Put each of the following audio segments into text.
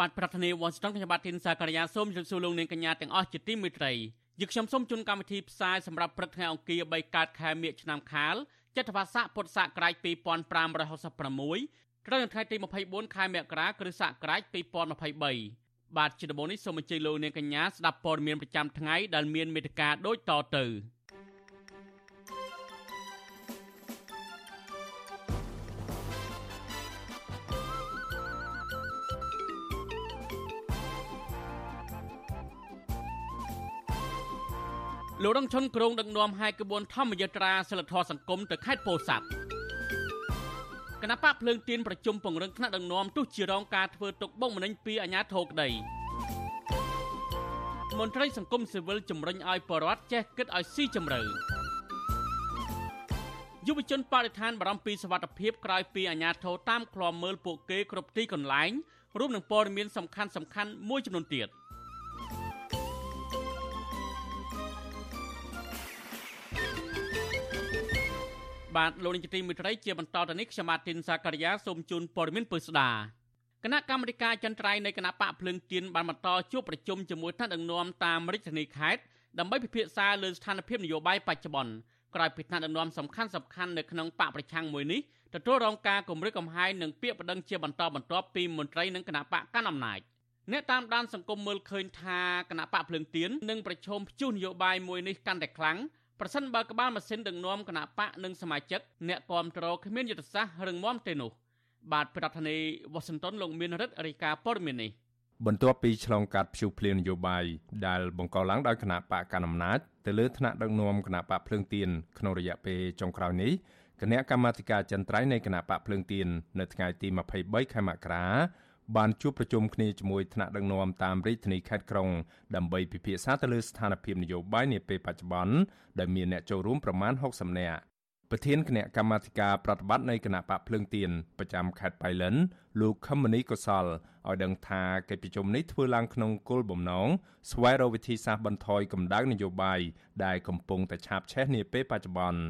បាទប្រធានាទី Washington ខ្ញុំបាទធីនសាករិយាសូមជម្រាបសួរលោកនាងកញ្ញាទាំងអស់ជាទីមេត្រីយើខ្ញុំសូមជូនកម្មវិធីផ្សាយសម្រាប់ព្រឹកថ្ងៃអង្គារ3កើតខែមិញឆ្នាំខាលចត្វាស័កពុទ្ធសករាជ2566ត្រូវនៅថ្ងៃទី24ខែមករាគ្រិស្តសករាជ2023បាទជាដំបូងនេះសូមអញ្ជើញលោកនាងកញ្ញាស្ដាប់ព័ត៌មានប្រចាំថ្ងៃដែលមានមេត្តាដូចតទៅ លោករងឈុនក្រុងដឹកនាំឲ្យក្បួនធម្មយាត្រាសិលធម៌សង្គមទៅខេត្តពោធិ៍សាត់គណៈបកភ្លើងទៀនប្រជុំពង្រឹងថ្នាក់ដឹកនាំទោះជារងការធ្វើទុកបុកម្នេញពីអាជ្ញាធរក្តីមន្ត្រីសង្គមស៊ីវិលជំរុញឲ្យបរដ្ឋចេះគិតឲ្យស៊ីជម្រៅយុវជនបរិស្ថានបារម្ភពីសវត្ថភាពក្រោយពីអាជ្ញាធរតាមឃ្លាំមើលពួកគេគ្រប់ទីកន្លែងរួមនឹងព័ត៌មានសំខាន់សំខាន់មួយចំនួនទៀត។ បាទលោកនាយកទីមេត្រីជាបន្តទៅនេះខ្ញុំបាទទីនសាករិយាសូមជូនព័ត៌មានពិស្ដាគណៈកម្មាធិការចន្ទ្រៃនៃគណៈបកភ្លើងទៀនបានបន្តជួបប្រជុំជាមួយថ្នាក់ដឹកនាំតាមរាជធានីខេត្តដើម្បីពិភាក្សាលើស្ថានភាពនយោបាយបច្ចុប្បន្នក្រោយពីថ្នាក់ដឹកនាំសំខាន់សំខាន់នៅក្នុងបកប្រឆាំងមួយនេះទទួលរងការគម្រិតកំហែងនិងពាក្យបណ្ដឹងជាបន្តបន្ទាប់ពីមន្ត្រីនិងគណៈបកកាន់អំណាចអ្នកតាមដានសង្គមមើលឃើញថាគណៈបកភ្លើងទៀននឹងប្រឈមព្យុះនយោបាយមួយនេះកាន់តែខ្លាំង ប្រសិនបើក្បាលម៉ាស៊ីនដឹកនាំគណៈបកនិងសមាជិកអ្នកគាំទ្រគ្មានយុទ្ធសាស្ត្ររឹងមាំទេនោះបាទប្រធានាធិបតីវ៉ាស៊ីនតោនលោកមានរិទ្ធរាយការណ៍ព័ត៌មាននេះបន្ទាប់ពីឆ្លងកាត់ព្យុះភ្លៀងនយោបាយដែលបង្កឡើងដោយគណៈបកកណ្ដាលអំណាចទៅលើថ្នាក់ដឹកនាំគណៈបកភ្លើងទៀនក្នុងរយៈពេលចុងក្រោយនេះគណៈកម្មាធិការចន្ទ្រៃនៃគណៈបកភ្លើងទៀននៅថ្ងៃទី23ខែមករា បានជួបប្រជុំគ្នាជាមួយថ្នាក់ដឹកនាំតាមរាជធានីខេត្តក្រុងដើម្បីពិភាក្សាទៅលើស្ថានភាពនយោបាយនាពេលបច្ចុប្បន្នដែលមានអ្នកចូលរួមប្រមាណ60នាក់ប្រធានគណៈកម្មាធិការប្រតិបត្តិនៃគណៈបកភ្លើងទៀនប្រចាំខេត្តបៃលិនលោកខមនីកុសលឲ្យដឹងថាកិច្ចប្រជុំនេះធ្វើឡើងក្នុងគោលបំណងស្វែងរកវិធីសាស្ត្របន្ថយកម្ដៅនយោបាយដែលកំពុងតែឆាបឆេះនាពេលបច្ចុប្បន្ន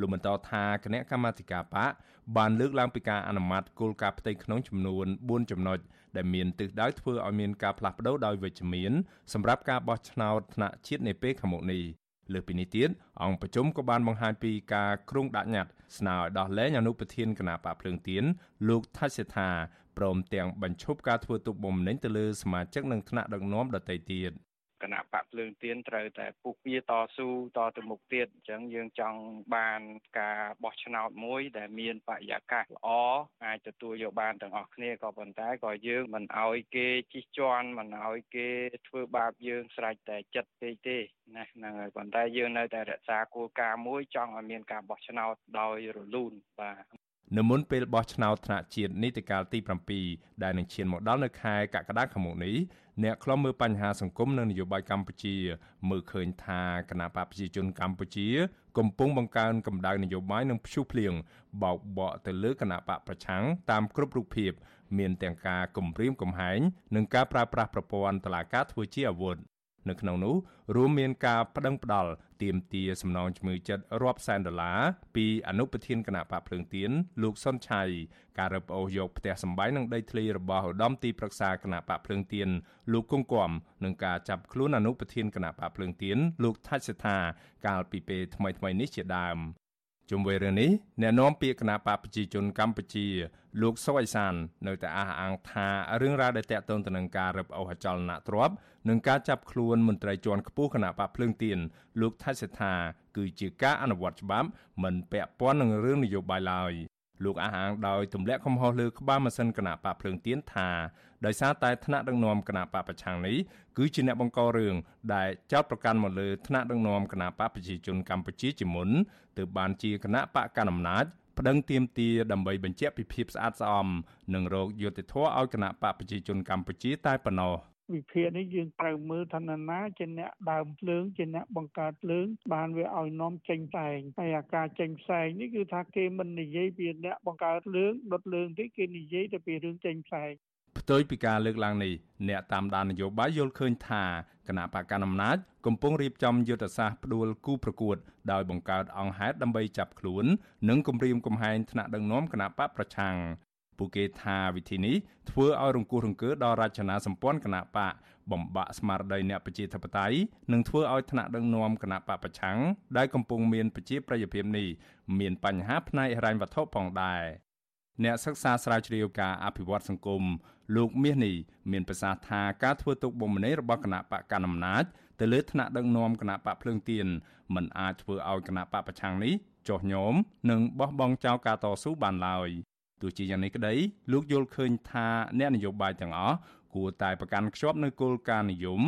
លោកបន្តថាគណៈកម្មាធិការបក បានលើកឡើងពីការអនុម័តគោលការណ៍ផ្ទៃក្នុងចំនួន4ចំណុចដែលមានទិសដៅធ្វើឲ្យមានការផ្លាស់ប្តូរដោយវិជ្ជមានសម្រាប់ការបោះឆ្នោតថ្នាក់ជាតិនាពេលខាងមុខនេះលើពីនេះទៀតអង្គប្រជុំក៏បានបង្ហាញពីការគ្រោងដាក់ញត្តិស្នើឲ្យដោះលែងអនុប្រធានគណៈបកភ្លើងទៀនលោកថាច់សេថាព្រមទាំងបញ្ឈប់ការធ្វើទុកបុកម្នេញទៅលើសមាជិកនិងថ្នាក់ដឹកនាំដទៃទៀត គណៈបកភ្លើងទៀនត្រូវតែពុះពៀតស៊ូតទៅមុខទៀតអញ្ចឹងយើងចង់បានការបោះឆ្នោតមួយ ដែលមានបរិយាកាសល្អអាចទទួលយកបានទាំងអស់គ្នាក៏ប៉ុន្តែក៏យើងមិនឲ្យគេជិះជាន់មិនឲ្យគេធ្វើបាបយើងស្រេចតែចិត្តពេកទេណាហ្នឹងហើយប៉ុន្តែយើងនៅតែរក្សាគោលការណ៍មួយចង់ឲ្យមានការបោះឆ្នោតដោយរលូនបាទ នៅមុនពេលបោះឆ្នោតថ្នាក់ជាតិនីតិកាលទី7ដែលនឹងឈានមកដល់នៅខែកក្កដាខាងមុខនេះអ្នកខ្លំមើលបញ្ហាសង្គមនិងនយោបាយកម្ពុជា មើលឃើញថាគណៈបកប្រជាជនកម្ពុជា កំពុងបង្កើនកម្ដៅនយោបាយនិងព្យុះភ្លៀងបោកបក់ទៅលើគណៈបកប្រឆាំងតាមគ្រប់រូបភាព មានទាំងការគំរាមកំហែងនិងការប្រើប្រាស់ប្រព័ន្ធតុលាការធ្វើជាអាវុធ នៅក្នុងនោះរួមមានការប្តឹងផ្តល់ទាមទារសំណងជំងឺចិត្តរាប់សែនដុល្លារពីអនុប្រធានគណៈបកភ្លើងទៀនលោកសុនឆៃការរឹបអូសយកផ្ទះសម្បែងនិងដីធ្លីរបស់ឧត្តមទីប្រឹក្សាគណៈបកភ្លើងទៀនលោកគង្គគំនិងការចាប់ខ្លួនអនុប្រធានគណៈបកភ្លើងទៀនលោកថាច់សេដ្ឋាកាលពីពេលថ្មីៗនេះជាដើម ជុំវិញរឿងនេះអ្នកនាំពាក្យគណៈបកប្រជាជនកម្ពុជា លោកសុវ័យសាន នៅតែអះអាងថារឿងរ៉ាវដែលតាក់ទងទៅនឹងការរឹបអូសអចលនៈទ្រព្យនិងការចាប់ខ្លួនមន្ត្រីជាន់ខ្ពស់គណៈបកភ្លើងទៀនលោកថៃសេដ្ឋាគឺជាការអនុវត្តច្បាប់មិនពាក់ព័ន្ធនឹងរឿងនយោបាយឡើយលោកអះអាងដោយទម្លាក់កំហុសលើក្បាលម៉ាស៊ីនគណៈបកភ្លើងទៀនថា ដោយសារតែថ្នាក់ដឹកនាំគណៈបកប្រឆាំងនេះគឺជាអ្នកបង្ករឿងដែលចោទប្រកាន់មកលើថ្នាក់ដឹកនាំគណៈបកប្រជាជនកម្ពុជាជាមុនទើបបានជាគណៈបកកណ្ដាលអំណាចប្តឹងទាមទារដើម្បីបញ្ជាក់ពីភាពស្អាតស្អំនិងរោគយុត្តិធម៌ឲ្យគណៈបកប្រជាជនកម្ពុជាតែប៉ុណ្ណោះវិភាគនេះយើងត្រូវមើលថានរណាជាអ្នកដើមភ្លើងជាអ្នកបង្កើតភ្លើងបានវាឲ្យនាំចេញផ្សែងហើយអាការចេញផ្សែងនេះគឺថាគេមិននិយាយពីអ្នកបង្កើតភ្លើងដុតភ្លើងទេគេនិយាយតែពីរឿងចេញផ្សែង ផ្ទុយពីការលើកឡើងនេះអ្នកតាមដាននយោបាយយល់ឃើញថាគណៈបកកណ្ដាលអំណាចកំពុងរៀបចំយុទ្ធសាស្ត្រផ្ដួលគូប្រកួត ដោយបង្កើតអង្គហេតុដើម្បីចាប់ខ្លួន និងគំរាមកំហែងថ្នាក់ដឹកនាំគណៈបកប្រឆាំងពួកគេថាវិធីនេះធ្វើឲ្យរង្គោះរង្គើដល់រចនាសម្ព័ន្ធគណៈបកបំបាក់ស្មារតីអ្នកប្រជាធិបតេយ្យនិងធ្វើឲ្យថ្នាក់ដឹកនាំគណៈបកប្រឆាំងដែលកំពុងមានប្រជាប្រិយភាពនេះមានបញ្ហាផ្នែកហិរញ្ញវត្ថុផងដែរអ្នកសិក្សាស្រាវជ្រាវការអភិវឌ្ឍសង្គម លោកមាសនេះមានប្រសាសន៍ថាការធ្វើទុកបុកម្នេញរបស់គណៈបកកណ្ដាលអំណាចទៅលើថ្នាក់ដឹកនាំគណៈបកភ្លើងទៀនមិនអាចធ្វើឲ្យគណៈបកប្រឆាំងនេះចុះញោមនិងបោះបង់ចោលការតស៊ូបានឡើយទោះជាយ៉ាងនេះក្តីលោកយល់ឃើញថាអ្នកនយោបាយទាំងអស់គួរតែប្រកាន់ខ្ជាប់នូវគោលការណ៍និយម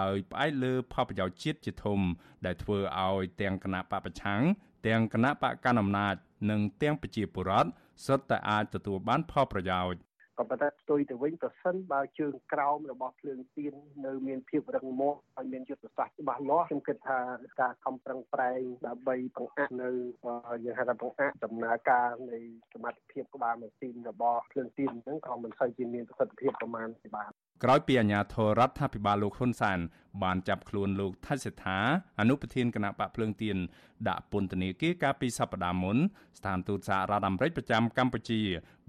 ដោយផ្អែកលើផលប្រយោជន៍ជាតិជាធំ ដែលធ្វើឲ្យទាំងគណៈបកប្រឆាំងទាំងគណៈបកកណ្ដាលអំណាច និងទាំងប្រជាពលរដ្ឋសុទ្ធតែអាចទទួលបានផលប្រយោជន៍ ក៏ប៉ុន្តែផ្ទុយទៅវិញប្រសិនបើជើងក្រោមរបស់ភ្លើងទៀននៅមានភាពរឹងមាំហើយមានយុទ្ធសាស្ត្រច្បាស់លាស់ខ្ញុំគិតថាការខំប្រឹងប្រែងដើម្បីបង្អាក់នៅយើងហៅថាបង្អាក់ដំណើរការនៃសមត្ថភាពក្បាលម៉ាស៊ីនរបស់ភ្លើងទៀនហ្នឹងក៏មិនសូវជាមានប្រសិទ្ធភាពប្រមាណទេបាទ ក្រោយពីអាញាធររដ្ឋាភិបាលលោកហ៊ុនសែនបានចាប់ខ្លួនលោកថៃសេដ្ឋាអនុប្រធានគណៈបកភ្លើងទៀនដាក់ពន្ធនាគារកាលពីសប្តាហ៍មុនស្ថានទូតសហរដ្ឋអាមេរិកប្រចាំកម្ពុជា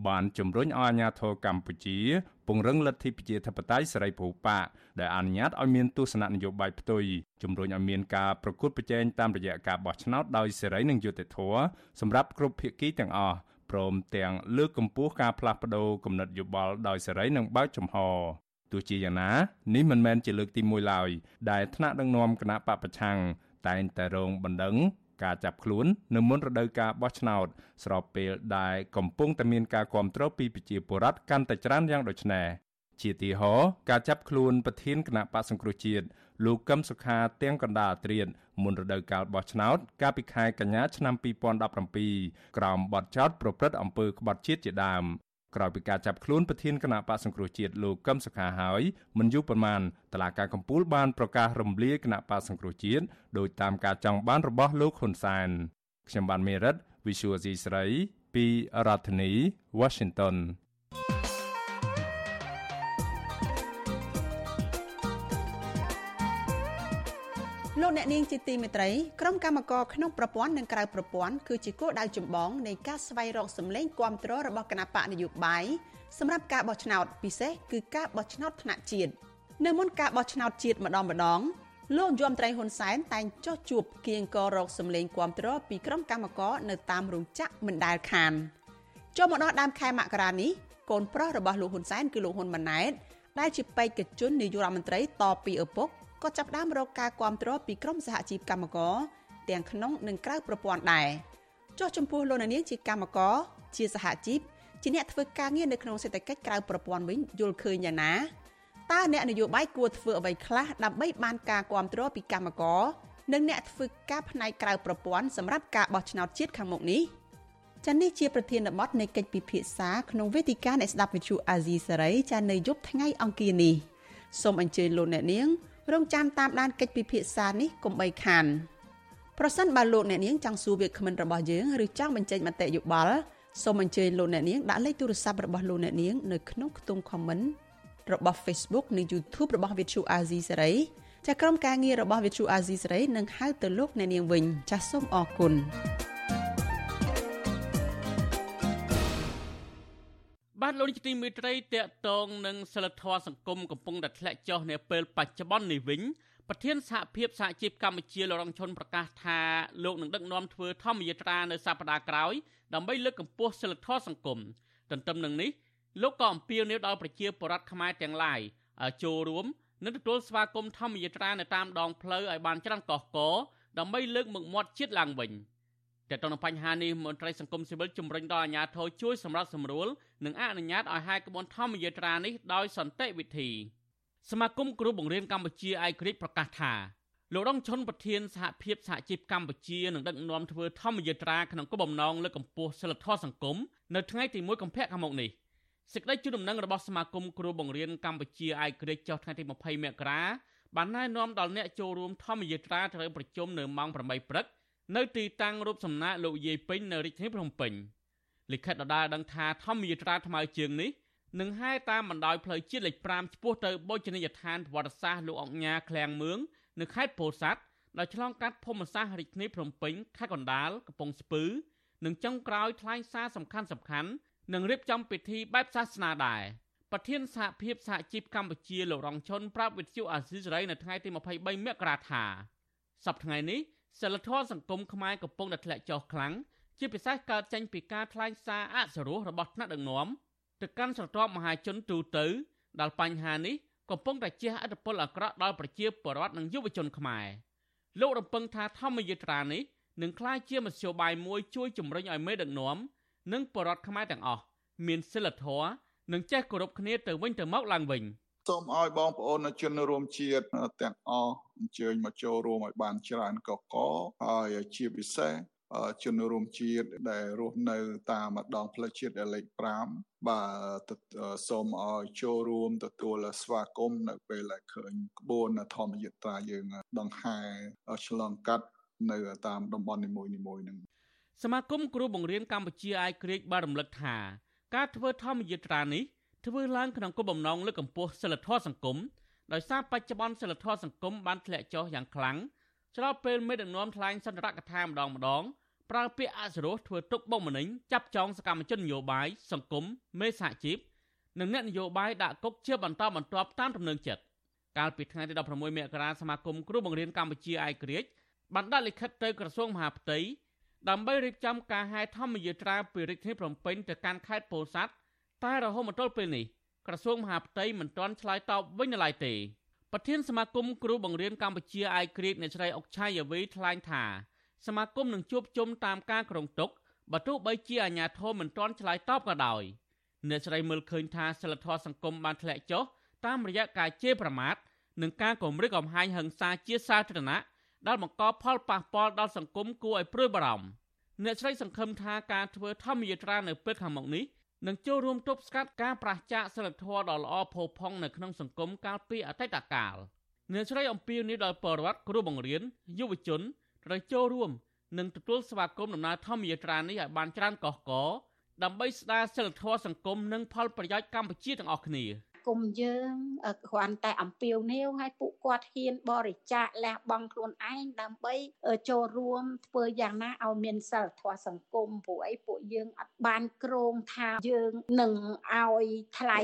បានជំរុញឲ្យអាញាធរកម្ពុជា ពង្រឹងលទ្ធិប្រជាធិបតេយ្យសេរីពហុបកដែលអនុញ្ញាតឲ្យមានទស្សនៈនយោបាយផ្ទុយជំរុញឲ្យមានការប្រកួតប្រជែងតាមរយៈការបោះឆ្នោតដោយសេរីនិងយុត្តិធម៌សម្រាប់គ្រប់ភាគីទាំងអស់ព្រមទាំងលើកកម្ពស់ការផ្លាស់ប្តូរគំនិតយោបល់ដោយសេរីនិងបើកចំហ ទោះជាយ៉ាងណានេះមិនមែនជាលើកទី1ឡើយដែលថ្នាក់ដឹកនាំគណៈបពប្រឆាំងតែងតែរងបណ្ដឹងការចាប់ខ្លួននៅមុនរដូវកាលបោះឆ្នោត ស្របពេលដែលកំពុងតែមានការគ្រប់គ្រងពីប្រជាពលរដ្ឋកាន់តែច្រើនយ៉ាងដូចនេះជាទីហោការចាប់ខ្លួនប្រធានគណៈបកសង្គ្រោះជាតិលោកកឹមសុខាទាំងកណ្ដាលត្រៀតមុនរដូវកាលបោះឆ្នោត កាលពីខែកញ្ញាឆ្នាំ2017ក្រោមបទចោទប្រព្រឹត្តអំពើក្បត់ជាតិជាដើម ក្រោយពីការចាប់ខ្លួនប្រធានគណៈបកសង្គ្រោះជាតិលោកកឹមសុខាហើយមិនយូរប៉ុន្មានតឡាការកម្ពុជាបានប្រកាសរំលាយគណៈបកសង្គ្រោះជាតិដោយតាមការចង់បានរបស់លោកហ៊ុនសែនខ្ញុំបានមេរិត Visual C ស្រីពីរដ្ឋធានី Washington លោកអ្នកនាងជាទីមេត្រីក្រុមកម្មការក្នុងប្រព័ន្ធនិងក្រៅប្រព័ន្ធគឺជាគោលដៅចម្បងនៃការស្វែងរកសម្លេងគាំទ្ររបស់គណៈបកនយោបាយសម្រាប់ការបោះឆ្នោតពិសេសគឺការបោះឆ្នោតថ្នាក់ជាតិនៅមុនការបោះឆ្នោតជាតិម្ដងម្ដងលោកយមត្រីហ៊ុនសែនតែងចោះជួបគៀងករកសម្លេងគាំទ្រពីក្រុមកម្មការនៅតាមរោងចក្រមិនដែលខានចូលមកដល់ដើមខែមករានេះកូនប្រុសរបស់លោកហ៊ុនសែនគឺលោកហ៊ុនម៉ាណែតដែលជាបេក្ខជននាយករដ្ឋមន្ត្រីតពីឪពុក ក៏ចាប់ផ្ដើមរកការគ្រប់គ្រងពីក្រមសហជីពកម្មករទាំងក្នុងនិងក្រៅប្រព័ន្ធដែរចុះចំពោះលោកនាងជាកម្មករជាសហជីពជាអ្នកធ្វើការងារនៅក្នុងសេដ្ឋកិច្ចក្រៅប្រព័ន្ធវិញយល់ឃើញយ៉ាងណាតើអ្នកនយោបាយគួរធ្វើអ្វីខ្លះដើម្បីបានការគ្រប់គ្រងពីកម្មករនិងអ្នកធ្វើការផ្នែកក្រៅប្រព័ន្ធសម្រាប់ការបោះឆ្នោតជាតិខាងមុខនេះចា៎នេះជាប្រធានបទនៃកិច្ចពិភាក្សាក្នុងវេទិកានៃស្ដាប់វិទ្យុអាស៊ីសេរីចា៎នៅយប់ថ្ងៃអង្គារនេះសូមអញ្ជើញលោកអ្នកនាង រងចាំតាមដានកិច្ចពិភាក្សានេះកុំបីខានប្រសិនបើលោកអ្នកនាងចង់សួរវាគ្មិនរបស់យើងឬចង់បញ្ចេញមតិយោបល់សូមអញ្ជើញលោកអ្នកនាងដាក់លេខទូរស័ព្ទរបស់លោកអ្នកនាងនៅក្នុងខ្ទង់ comment របស់ Facebook និង YouTube របស់ Vithu Azizi Serai ចាក្រុមការងាររបស់ Vithu Azizi Serai នឹងហៅទៅលោកអ្នកនាងវិញចាសសូមអរគុណ បាទលោកនាយកទីមេត្រីតកតងនឹងសិលធម៌សង្គមកំពុងតែធ្លាក់ចុះនៅពេលបច្ចុប្បន្ននេះវិញប្រធានសហភាពសហជីពកម្ពុជាលោករងឈុនប្រកាសថាលោកនឹងដឹកនាំធ្វើធម្មយាត្រានៅសប្តាហ៍ក្រោយដើម្បីលើកកម្ពស់សិលធម៌សង្គមទន្ទឹមនឹងនេះលោកក៏អំពាវនាវដល់ប្រជាពលរដ្ឋខ្មែរទាំងឡាយចូលរួមនិងទទួលស្វាគមន៍ធម្មយាត្រានៅតាមដងផ្លូវឲ្យបានច្រើនកកកដើម្បីលើកមុខមាត់ជាតិឡើងវិញ។ តែទៅនឹងបញ្ហានេះមន្ត្រីសង្គមស៊ីវិលជំរុញដល់អាជ្ញាធរជួយសម្រាប់សម្រួលនិងអនុញ្ញាតឲ្យហែកក្បួនធម្មយាត្រានេះដោយសន្តិវិធីសមាគមគ្រូបង្រៀនកម្ពុជាឯករាជ្យប្រកាសថាលោករងឈុនប្រធានសហភាពសហជីពកម្ពុជានឹងដឹកនាំធ្វើធម្មយាត្រាក្នុងគោលបំណងលើកកម្ពស់សិលធម៌សង្គមនៅថ្ងៃទី1កុម្ភៈខាងមុខនេះសេចក្តីជូនដំណឹងរបស់សមាគមគ្រូបង្រៀនកម្ពុជាឯករាជ្យចុះថ្ងៃទី20មករាបានណែនាំដល់អ្នកចូលរួមធម្មយាត្រាត្រូវប្រជុំនៅម៉ោង8ព្រឹក នៅទីតាំងរូបសំណាកលោកយាយពេញនៅរាជធានីភ្នំពេញលិខិតដដែលដឹងថាធម្មយាត្រាថ្មើរជើងនេះនឹងហែតាមបណ្ដោយផ្លូវជាតិលេខ5ឆ្ពោះទៅបូជនីយដ្ឋានប្រវត្តិសាស្ត្រលោកអង្គញាឃ្លាំងមឿងនៅខេត្តពោធិ៍សាត់ដោយឆ្លងកាត់ភូមិសាស្ត្ររាជធានីភ្នំពេញខេត្តកណ្ដាលកំពង់ស្ពឺនិងចុងក្រោយថ្លែងសារសំខាន់សំខាន់និងរៀបចំពិធីបែបសាសនាដែរប្រធានសហភាពសហជីពកម្ពុជាលោករងឈុនប្រាប់វិទ្យុអាស៊ីសេរីនៅថ្ងៃទី23មករាថាសប្តាហ៍ថ្ងៃនេះ សិលធម៌សង្គមខ្មែរកំពុងតែធ្លាក់ចុះខ្លាំងជាពិសេសកើតចេញពីការថ្លែងសារអសរោះរបស់ថ្នាក់ដឹកនាំទៅកាន់ស្រទាប់មហាជនទូទៅដែលបញ្ហានេះកំពុងតែជះឥទ្ធិពលអាក្រក់ដល់ប្រជាពលរដ្ឋនិងយុវជនខ្មែរលោករំពឹងថាធម្មយាត្រានេះនឹងក្លាយជាមធ្យោបាយមួយជួយជំរុញឲ្យមេដឹកនាំនិងពលរដ្ឋខ្មែរទាំងអស់មានសិលធម៌និងចេះគោរពគ្នាទៅវិញទៅមកឡើងវិញ សូមឲ្យបងប្អូនជនរួមជាតិទាំងអស់អញ្ជើញមកចូលរួមឲ្យបានច្រើនកកហើយជាពិសេសជនរួមជាតិដែលរស់នៅតាមម្ដងផ្លូវជាតិលេខ5បាទសូមឲ្យចូលរួមទទួលស្វាគមន៍នៅពេលដែលឃើញក្បួនធម្មយត្រាយើងដង្ហែឆ្លងកាត់នៅតាមតំបន់នីមួយៗហ្នឹងសមាគមគ្រូបង្រៀនកម្ពុជាអាយក្រិចបានរំលឹកថាការធ្វើធម្មយាត្រានេះ ធ្វើឡើងក្នុងគោលបំណងលើកកម្ពស់សិលធម៌សង្គមដោយសារបច្ចុប្បន្នសិលធម៌សង្គមបានធ្លាក់ចុះយ៉ាងខ្លាំងឆ្លងពេលមេដឹកនាំថ្លែងសន្ទរកថាម្ដងម្ដងប្រើពាក្យអសរោះធ្វើទុកបុកម្នេញចាប់ចងសកម្មជននយោបាយសង្គមមេសហជីពនិងអ្នកនយោបាយដាក់គុកជាបន្តបន្ទាប់តាមទំនឹងចិត្តកាលពីថ្ងៃទី16មករាសមាគមគ្រូបង្រៀនកម្ពុជាឯករាជ្យបានដាក់លិខិតទៅក្រសួងមហាផ្ទៃដើម្បីរៀបចំការហែធម្មយាត្រាពីរាជធានីភ្នំពេញទៅកាន់ខេត្តពោធិ៍សាត់ តែរហូតមកទល់ពេលនេះក្រសួងមហាផ្ទៃមិនទាន់ឆ្លើយតបវិញនៅឡើយទេប្រធានសមាគមគ្រូបង្រៀនកម្ពុជាអាយក្រៀតអ្នកស្រីអុកឆាយវីថ្លែងថាសមាគមនឹងជួបជុំតាមការក្រុងទុកបើទោះបីជាអាជ្ញាធរមិនទាន់ឆ្លើយតបក៏ដោយអ្នកស្រីមើលឃើញថាសិលធម៌សង្គមបានធ្លាក់ចុះតាមរយៈការជេរប្រមាថនិងការគំរាមកំហែងហិង្សាជាសាធារណៈដែលបង្កផលប៉ះពាល់ដល់សង្គមគួរឲ្យព្រួយបារម្ភអ្នកស្រីសង្ឃឹមថាការធ្វើធម្មយាត្រានៅពេលខាងមុខនេះ នឹងចូលរួមទប់ស្កាត់ការប្រឆាចសិលធម៌ដ៏ល្អផូរផង់នៅក្នុងសង្គមកាលពីអតីតកាលអ្នកស្រីអំពីនេះដល់ពលរដ្ឋគ្រូបង្រៀនយុវជនត្រូវចូលរួមនិងទទួលស្វាគមន៍ដំណើរធម្មយាត្រានេះឲ្យបានច្រើនកកកដើម្បីស្ដារសិលធម៌សង្គមនិងផលប្រយោជន៍កម្ពុជាទាំងអស់គ្នា គមយើងគ្រាន់តែអំពាវនាវឲ្យពួកគាត់ហ៊ានបរិច្ចាគលះបង់ខ្លួនឯងដើម្បីចូលរួមធ្វើយ៉ាងណាឲ្យមានសិលធម៌សង្គមព្រោះអីពួកយើងអត់បានក្រងថាយើងនឹងឲ្យថ្លៃ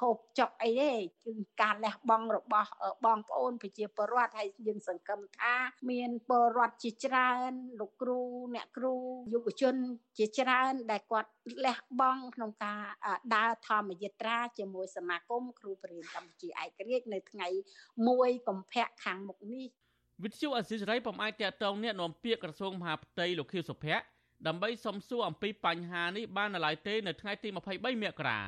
ហូប ចុកអីទេគឺការលះបង់របស់បងប្អូនប្រជាពលរដ្ឋហើយយើងសង្កឹមថាមានពលរដ្ឋជាច្រើនលោកគ្រូអ្នកគ្រូយុវជនជាច្រើនដែលគាត់លះបង់ក្នុងការដើរធម្មយាត្រាជាមួយសមាគមគ្រូបរិញ្ញាកម្ពុជាឯករាជ្យនៅថ្ងៃ1កុម្ភៈខាងមុខនេះវិទ្យុអសិរ័យពុំអាចតតងអ្នកនាំពាក្យក្រសួងមហាផ្ទៃលោកខៀវសុភ័ក្រដើម្បីសំសួរអំពីបញ្ហានេះបាននៅឡើយទេនៅថ្ងៃទី23មករា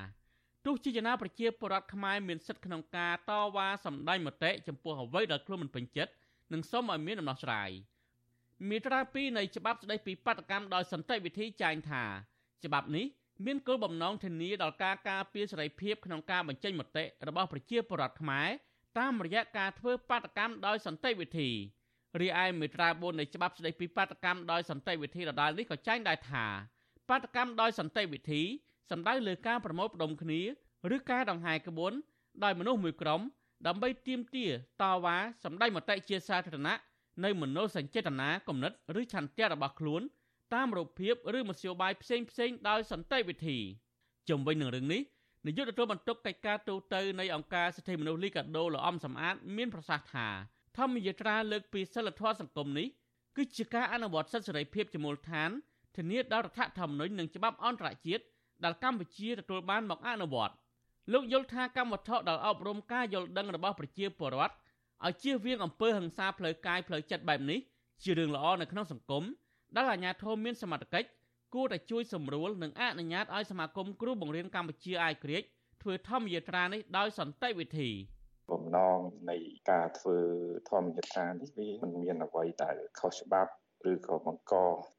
ទោះជាយ៉ាងណាប្រជាពលរដ្ឋខ្មែរមានសិទ្ធិក្នុងការតវ៉ាសម្ដែងមតិចំពោះអ្វីដែលខ្លួនមិនពេញចិត្តនិងសូមឲ្យមានដំណោះស្រាយមាត្រា2នៃច្បាប់ស្តីពីបាតកម្មដោយសន្តិវិធីចែងថាច្បាប់នេះមានគោលបំណងធានាដល់ការការពារសេរីភាពក្នុងការបញ្ចេញមតិរបស់ប្រជាពលរដ្ឋខ្មែរតាមរយៈការធ្វើបាតកម្មដោយសន្តិវិធីរីឯមេត្រា4នៃច្បាប់ស្តីពីបាតកម្មដោយសន្តិវិធីដដែលនេះក៏ចែងដែរថាបាតកម្មដោយសន្តិវិធី សំដៅលើការប្រមូលផ្ដុំគ្នាឬការដង្ហែក្បួនដោយមនុស្សមួយក្រុមដើម្បីទាមទារតវ៉ាសម្ដែងមតិជាសាធារណៈនៅមនោសញ្ចេតនាគំនិតឬឆន្ទៈរបស់ខ្លួនតាមរូបភាពឬមធ្យោបាយផ្សេងផ្សេងដោយសន្តិវិធីជំវិញនឹងរឿងនេះនាយកទទួលបន្ទុកកិច្ចការទូតទៅនៃអង្គការសិទ្ធិមនុស្សលីកាដូលោកអំសំអាតមានប្រសាសន៍ថាធម្មយាត្រាលើកពីសិលធម៌សង្គមនេះគឺជាការអនុវត្តសិទ្ធិសេរីភាពជាមូលដ្ឋានធានាដល់រដ្ឋធម្មនុញ្ញនិងច្បាប់អន្តរជាតិ ដែលកម្ពុជាទទួលបានមកអនុវត្តលោកយល់ថាកម្មវត្ថុដែលអប់រំការយល់ដឹងរបស់ប្រជាពលរដ្ឋឲ្យជៀសវាងអំពើហិង្សាផ្លូវកាយផ្លូវចិត្តបែបនេះជារឿងល្អនៅក្នុងសង្គមដែលអាជ្ញាធរមានសមត្ថកិច្ចគួរតែជួយសម្រួលនិងអនុញ្ញាតឲ្យសមាគមគ្រូបង្រៀនកម្ពុជាអាយក្រិចធ្វើធម្មយាត្រានេះដោយសន្តិវិធីបំណងនៃការធ្វើធម្មយាត្រានេះវាមិនមានអ្វីដែលខុសច្បាប់ ឬក៏បង្ក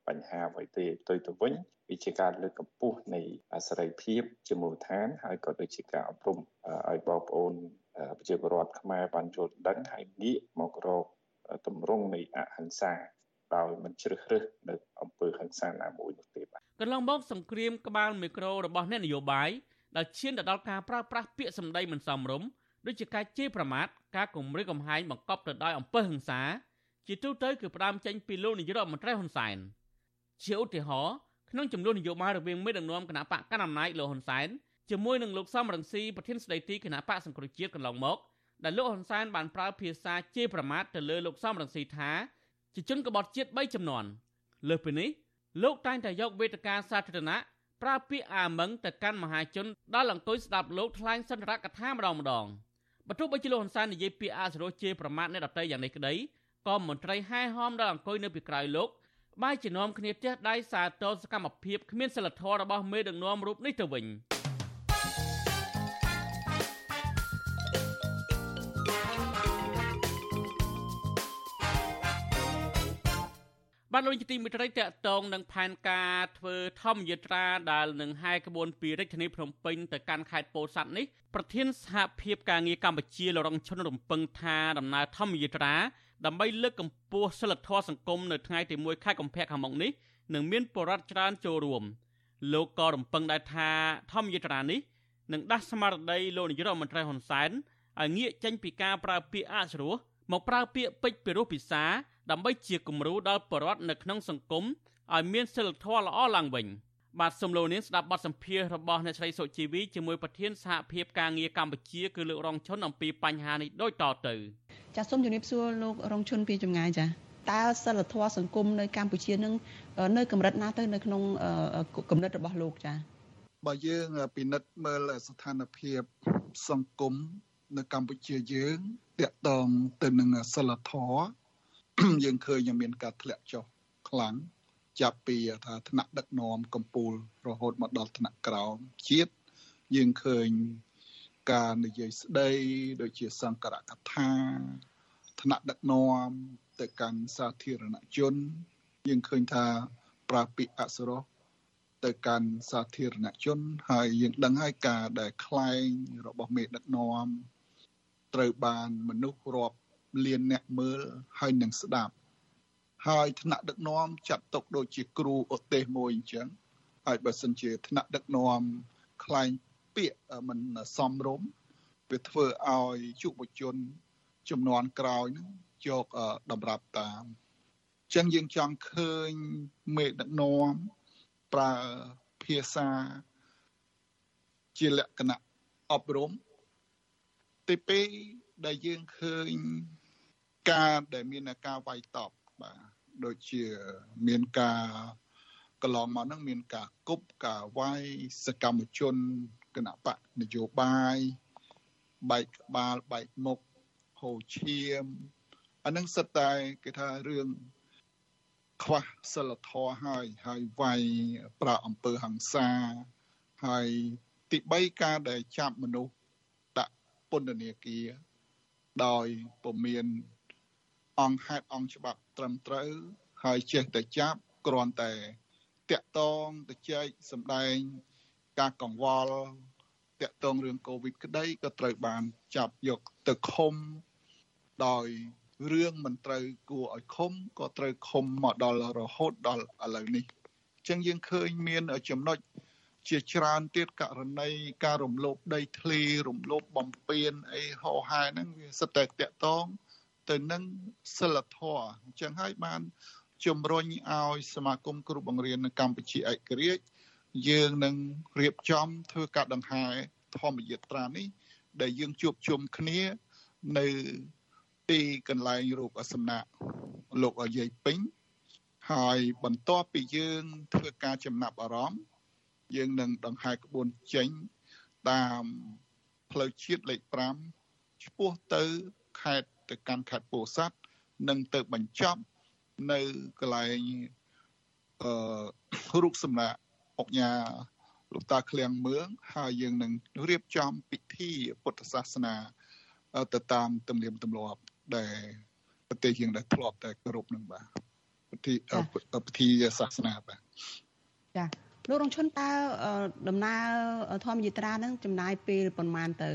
បញ្ហាអ្វីទេផ្ទុយទៅវិញវាជាការលើកកម្ពស់នៃសេរីភាពជាមូលដ្ឋានហើយក៏ដូចជាការអប់រំឲ្យបងប្អូនប្រជាពលរដ្ឋខ្មែរបានយល់ដឹងហើយងាកមករកទម្រង់នៃអហិង្សាដោយមិនជ្រើសរើសនៅអំពើហិង្សាណាមួយនោះទេបាទកន្លងមកសង្គ្រាមក្បាលមីក្រូរបស់អ្នកនយោបាយដែលឈានទៅដល់ការប្រើប្រាស់ពាក្យសម្ដីមិនសមរម្យដូចជាការជេរប្រមាថការគំរាមកំហែងបង្កប់ទៅដោយអំពើហិង្សា ជាទូទៅគឺផ្ដើមចេញពីលោកនាយករដ្ឋមន្ត្រីហ៊ុនសែនជាឧទាហរណ៍ក្នុងចំនួននយោបាយរវាងមេដឹកនាំគណៈបកកណ្ដាលអំណាចលោកហ៊ុនសែនជាមួយនឹងលោកសំរងស៊ីប្រធានស្ដីទីគណៈបកសង្គ្រោះជាតិកន្លងមកដែលលោកហ៊ុនសែនបានប្រើភាសាជេរប្រមាថទៅលើលោកសំរងស៊ីថាជាជនក្បត់ជាតិ3ចំនួនលើសពីនេះលោកតែងតែយកវេទិកាសាធារណៈប្រើពាក្យអាម៉ឹងទៅកាន់មហាជនដល់អង្គុយស្ដាប់លោកថ្លែងសន្ទរកថាម្ដងម្ដងបើទោះបីជាលោកហ៊ុនសែននិយាយពាក្យអសរោះជេរប្រមាថអ្នកដទៃយ៉ាងនេះក្តី ក៏មន្ត្រីហែហោមដល់អង្គុយនៅពីក្រោយលោកបែរជានាំគ្នាទះដៃសារទរសកម្មភាពគ្មានសិលធម៌របស់មេដឹកនាំរូបនេះទៅវិញបានលោកជាទីមិត្តរីតកតងនឹងផែនការធ្វើធម្មយាត្រាដែលនឹងហែក្បួនពីរាជធានីភ្នំពេញទៅកាន់ខេត្តពោធិ៍សាត់នេះប្រធានសហភាពការងារកម្ពុជាលរងឈុនរំពឹងថាដំណើរធម្មយាត្រា ដើម្បីលើកកម្ពស់សិលធម៌សង្គមនៅថ្ងៃទី1ខែកុម្ភៈខាងមុខនេះនឹងមានបរិវត្តច្រើនចូលរួមលោកក៏រំពឹងដែរថាធម្មយាត្រានេះនឹងដាស់ស្មារតីលោកនាយករដ្ឋមន្ត្រីហ៊ុនសែនឲ្យងាកចេញពីការប្រើពាក្យអសុរោះមកប្រើពាក្យពេចន៍ពីរោះពិសាដើម្បីជាគំរូដល់បរិវត្តនៅក្នុងសង្គមឲ្យមានសិលធម៌ល្អឡើងវិញបាទសូមលោកនាងស្ដាប់បទសម្ភាសន៍របស់អ្នកស្រីសុជីវីជាមួយប្រធានសហភាពការងារកម្ពុជាគឺលោករងឈុនអំពីបញ្ហានេះដូចតទៅ ចាសសូមជម្រាបសួរលោករងឈុនពីចម្ងាយចាតើសិលធម៌សង្គមនៅកម្ពុជានឹងនៅកម្រិតណាទៅនៅក្នុងគំនិតរបស់លោកចាបើយើងពិនិត្យមើលស្ថានភាពសង្គមនៅកម្ពុជាយើងតកតងទៅនឹងសិលធម៌យើងឃើញមានការធ្លាក់ចុះខ្លាំងចាប់ពីថាថ្នាក់ដឹកនាំកម្ពុជារហូតមកដល់ថ្នាក់ក្រោមជាតិយើងឃើញការនិយាយស្ដី ដូចជាសង្ករកថា ថ្នាក់ដឹកនាំទៅកាន់សាធារណជន យើងឃើញថាប្រាពាក្យអសរោះទៅកាន់សាធារណជន ហើយយើងដឹងហើយការដែលខ្លែងរបស់មេដឹកនាំត្រូវបានមនុស្សរាប់លានអ្នកមើលហើយនឹងស្ដាប់ ហើយថ្នាក់ដឹកនាំចាត់ទុកដូចជាគ្រូឧទ្ទេសមួយអញ្ចឹងហើយបើសិនជាថ្នាក់ដឹកនាំខ្លែងពាក្យមិនសមរម្យវាធ្វើឲ្យយុវជន ចំនួនក្រោយនឹងយកតម្រាប់តាមអញ្ចឹងយើងចង់ឃើញមេដឹកនាំប្រើភាសាជាលក្ខណៈអប់រំទី2ដែលយើងឃើញការដែលមានការវាយតប់បាទដូចជាមានការកន្លងមកហ្នឹងមានការគប់ការវាយសកម្មជនគណៈបកនយោបាយបែកក្បាលបែកមុខ ហូឈាមអានឹងសិតតែគេថារឿងខ្វះសិលធម៌ហើយហើយវាយប្រាអំពើហ ংস ាហើយទី3ការដែលចាប់មនុស្សដាក់ពន្ធនាគារដោយពុំមានអង្គហេតុអង្គច្បាប់ត្រឹមត្រូវ ហើយចេះតែចាប់គ្រាន់តែតាក់តងទៅចែកសម្ដែង ការកង្វល់តាក់ទងរឿងកូវីដក្តីក៏ត្រូវបានចាប់យកទៅឃុំ ដោយរឿងមិនត្រូវគួរឲ្យឃុំក៏ត្រូវឃុំមកដល់រហូតដល់ឥឡូវនេះអញ្ចឹងយើងឃើញមានចំណុចជាច្រើនទៀតករណីការរំលោភដីធ្លីរំលោភបំពានអីហោហែហ្នឹងវាសិតតែតាក់តងទៅនឹងសិលធម៌អញ្ចឹងហើយបានជំរុញឲ្យសមាគមគ្រូបង្រៀននៅកម្ពុជាឯករាជ្យយើងនឹងរៀបចំធ្វើការដង្ហែធម្មយាត្រានេះ ដែលយើងជួបជុំគ្នានៅ ទីកន្លែងរូបសំណាកលោកយាយពេញហើយបន្ទាប់ពីយើងធ្វើការចំណាប់អារម្មណ៍យើងនឹងដង្ហែក្បួនចេញតាមផ្លូវជាតិលេខ5ឆ្ពោះទៅខេត្តទៅកាន់ខេត្តពោធិ៍សាត់និងទៅបញ្ចប់នៅកន្លែងអឺរូបសំណាកអុកញ៉ាលោកតាឃ្លាំងមឿងហើយយើងនឹងរៀបចំពិធីពុទ្ធសាសនាទៅតាមទំនៀមទម្លាប់ ដែលប្រទេសយើងដែលធ្លាប់តែគោរពនឹងបាទពិធីពិធីសាសនាបាទចាលោករងឈុនតើដំណើរធម្មយាត្រាហ្នឹងចំណាយពេលប្រហែលទៅ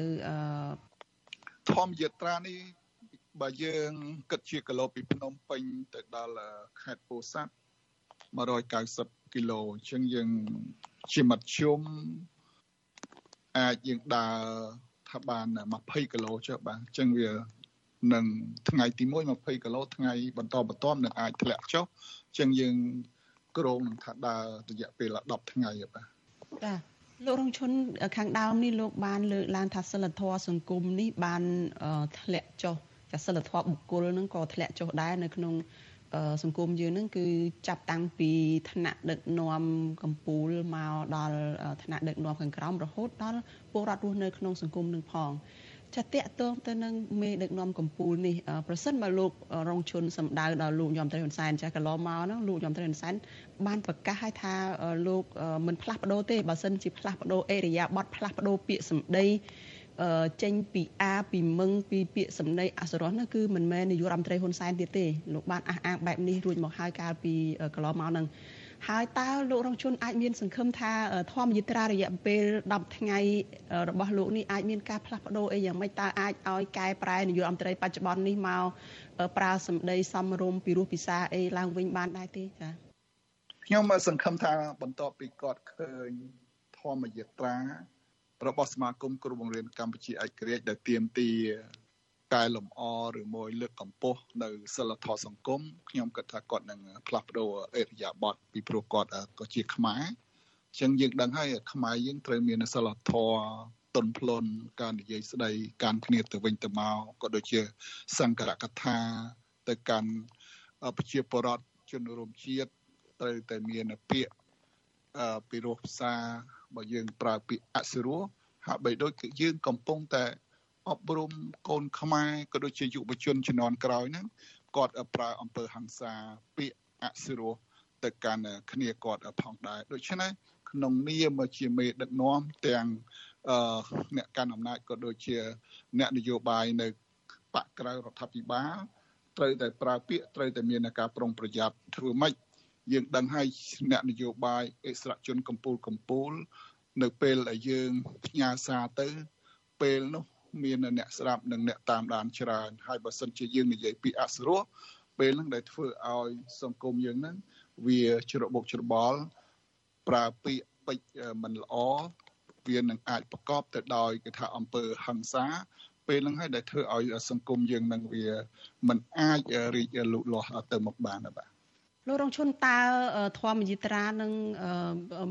ធម្មយាត្រានេះបើយើងគិតជាគីឡូពីភ្នំពេញទៅដល់ខេត្តពោធិ៍សាត់190គីឡូអញ្ចឹងយើងជាមធ្យមអាចយើងដើរថាបាន20គីឡូចុះបាទអញ្ចឹងវា នឹងថ្ងៃទី1 20គីឡូថ្ងៃបន្តបន្ទាប់នឹងអាចធ្លាក់ចុះអញ្ចឹងយើងក្រងនឹងថាដើររយៈពេល10ថ្ងៃបាទចាលោករងឈុនខាងដើមនេះលោកបានលើកឡើងថាសិលធម៌សង្គមនេះបានធ្លាក់ចុះចាសិលធម៌បុគ្គលនឹងក៏ធ្លាក់ចុះដែរនៅក្នុងសង្គមយើងនឹងគឺចាប់តាំងពីឋានៈដឹកនាំកម្ពុជាមកដល់ឋានៈដឹកនាំខាងក្រោមរហូតដល់ពលរដ្ឋរស់នៅក្នុងសង្គមនឹងផង ចាតកតងទៅនឹងមេដឹកនាំកម្ពុជានេះប្រសិនបើលោករងឈុនសម្ដៅដល់លោកយមត្រីហ៊ុនសែនចាកន្លងមកហ្នឹងលោកយមត្រីហ៊ុនសែនបានប្រកាសឲ្យថាលោកមិនផ្លាស់ប្ដូរទេបើសិនជាផ្លាស់ប្ដូរអេរិយាប័តផ្លាស់ប្ដូរពាក្យសម្ដីចេញពីអាពីមឹងពីពាក្យសម្ដីអសរោះនោះគឺមិនមែននាយករដ្ឋមន្ត្រីហ៊ុនសែនទៀតទេលោកបានអះអាងបែបនេះរួចមកហើយកាលពីកន្លងមកហ្នឹង ហើយតើលោករងជនអាចមានសង្ឃឹមថាធម្មយត្រារយៈពេល10ថ្ងៃរបស់លោកនេះអាចមានការផ្លាស់ប្ដូរអីយ៉ាងម៉េចតើអាចឲ្យកែប្រែនាយករដ្ឋមន្ត្រីបច្ចុប្បន្ននេះមកប្រើសម្ដីសំរុំពីរោះពិសាអីឡើងវិញបានដែរទេចា៎ខ្ញុំសង្ឃឹមថាបន្ទាប់ពីគាត់ឃើញធម្មយត្រារបស់សមាគមគ្រូបង្រៀនកម្ពុជាឯករាជ្យដែលទៀមទី កែលម្អឬមួយលើកកម្ពស់នៅសិលធម៌សង្គមខ្ញុំគិតថាគាត់នឹងផ្លាស់ប្ដូរអេរិយាប័ត្រពីព្រោះគាត់ក៏ជាខ្មែរអញ្ចឹងយើងដឹងហើយខ្មែរយើងត្រូវមានសិលធម៌ទន់ភ្លន់ការនិយាយស្ដីការគ្នាទៅវិញទៅមកក៏ដូចជាសង្ករកថាទៅកាន់ប្រជាពលរដ្ឋជនរួមជាតិត្រូវតែមានពាក្យពីរោះភាសាបើយើងប្រើពាក្យអសិរោះហាក់បីដូចគឺយើងកំពុងតែ អប់រំកូនខ្មែរក៏ដូចជាយុវជនជំនាន់ក្រោយហ្នឹងគាត់ប្រើអំពើហិង្សាពាក្យអសិរោះទៅកាន់គ្នាគាត់ផងដែរដូច្នេះក្នុងនាមជាមេដឹកនាំទាំងអ្នកកាន់អំណាចក៏ដូចជា អ្នកនយោបាយនៅបកក្រៅរដ្ឋាភិបាលត្រូវតែប្រើពាក្យត្រូវតែមានការប្រុងប្រយ័ត្នធ្វើម៉េចយើងដឹងហើយអ្នកនយោបាយអិសរាជជនកម្ពុជាកម្ពុជានៅពេលដែលយើងផ្ញើសារទៅពេលនោះ មានអ្នកស្ដាប់និងអ្នកតាមដានច្រើនហើយបើសិនជាយើងនិយាយពីអសរោះពេលហ្នឹងដែលធ្វើឲ្យសង្គមយើងហ្នឹងវាច្របូកច្របល់ប្រើពាក្យពេចមិនល្អវានឹងអាចប្រកបទៅដោយគេថាអំពើហិង្សាពេលហ្នឹងហើយដែលធ្វើឲ្យសង្គមយើងនឹងវាមិនអាចរីកលូតលាស់ទៅមុខបានបាទលោករងឈុនតើធម្មយិត្រានឹង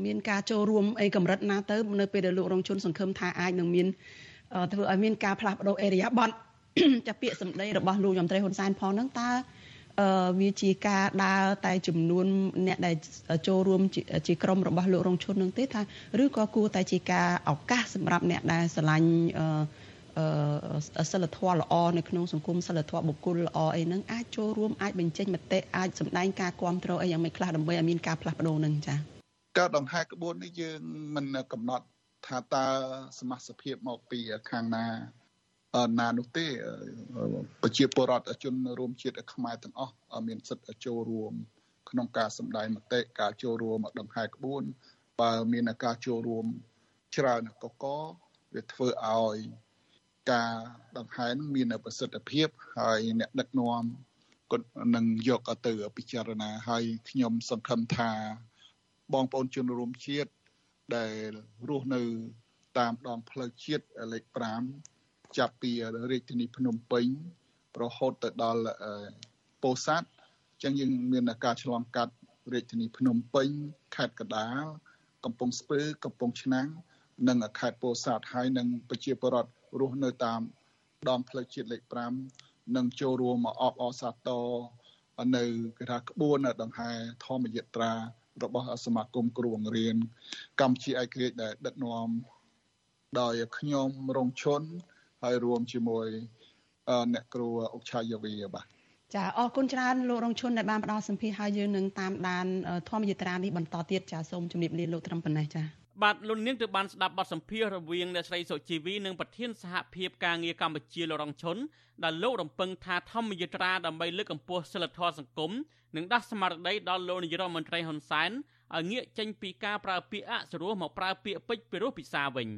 មានការចូលរួមអីកម្រិតណាទៅ នៅពេលដែលលោករងឈុនសង្ឃឹមថាអាចនឹងមាន ធ្វើឲ្យមានការផ្លាស់ប្ដូរអេរិយាប័តចាពាក្យសម្ដីរបស់លោកយមត្រីហ៊ុនសែនផងហ្នឹងតើអឺវាជាការដើរតែចំនួនអ្នកដែលចូលរួមជាក្រុមរបស់លោករងឈុននឹងទេថាឬក៏គួរតែជាការឱកាសសម្រាប់អ្នកដែលស្រឡាញ់អឺសិលធម៌ល្អនៅក្នុងសង្គមសិលធម៌បុគ្គលល្អអីហ្នឹងអាចចូលរួមអាចបញ្ចេញមតិអាចសម្ដែងការគ្រប់គ្រងអីយ៉ាងម៉េចខ្លះដើម្បីឲ្យមានការផ្លាស់ប្ដូរហ្នឹងចា៎ការដង្ហែក្បួននេះយើងមិនកំណត់ ថាតើសមាជិកភាពមកពីខាងណាណានោះទេប្រជាពលរដ្ឋជនរួមជាតិខ្មែរទាំងអស់មានសិទ្ធិចូលរួមក្នុងការសម្ដែងមតិការចូលរួមដង្ហែក្បួនបើមានការចូលរួមច្រើនកកវាធ្វើឲ្យការដង្ហែនឹងមានប្រសិទ្ធភាពហើយអ្នកដឹកនាំគាត់នឹងយកទៅពិចារណាហើយខ្ញុំសង្ឃឹមថាបងប្អូនជនរួមជាតិ ដែលរស់នៅតាមដងផ្លូវជាតិលេខ5ចាប់ពីរាជធានីភ្នំពេញរហូតទៅដល់ពោធិ៍សាត់អញ្ចឹងយើងមានការឆ្លងកាត់រាជធានីភ្នំពេញខេត្តកដាលកំពង់ស្ពឺកំពង់ឆ្នាំងនិងខេត្តពោធិ៍សាត់ហើយនិងប្រជាពលរដ្ឋរស់នៅតាមដងផ្លូវជាតិលេខ5និងចូលរួមមកអបអរសាទរនៅគេថាក្បួនដង្ហែធម្មយត្រា របស់សមាគមគ្រូបង្រៀនកម្ពុជាឯករាជ្យដែលដឹកនាំដោយខ្ញុំរងឈុនហើយរួមជាមួយអ្នកគ្រូអុកឆាយាវីបាទចាអរគុណច្រើនលោករងឈុនដែលបានផ្ដល់សម្ភារឲ្យយើងនឹងតាមដានធម្មយត្រានេះបន្តទៀតចាសូមជម្រាបលាលោកត្រឹមប៉ុណ្ណេះចា បាទលោកនាងទើបបានស្ដាប់បទសម្ភាសន៍រវាងអ្នកស្រីសុជីវីនិងប្រធានសហភាពការងារកម្ពុជាលោករងឈុនដែលលោករំពឹងថាធម្មយាត្រាដើម្បីលើកកម្ពស់សិលធម៌សង្គមនិងដាស់ស្មារតីដល់លោកនាយរដ្ឋមន្ត្រីហ៊ុនសែនឲ្យងាកចេញពីការប្រើពាក្យអសុរោះមកប្រើពាក្យពេចន៍ពីរោះពិសាវិញ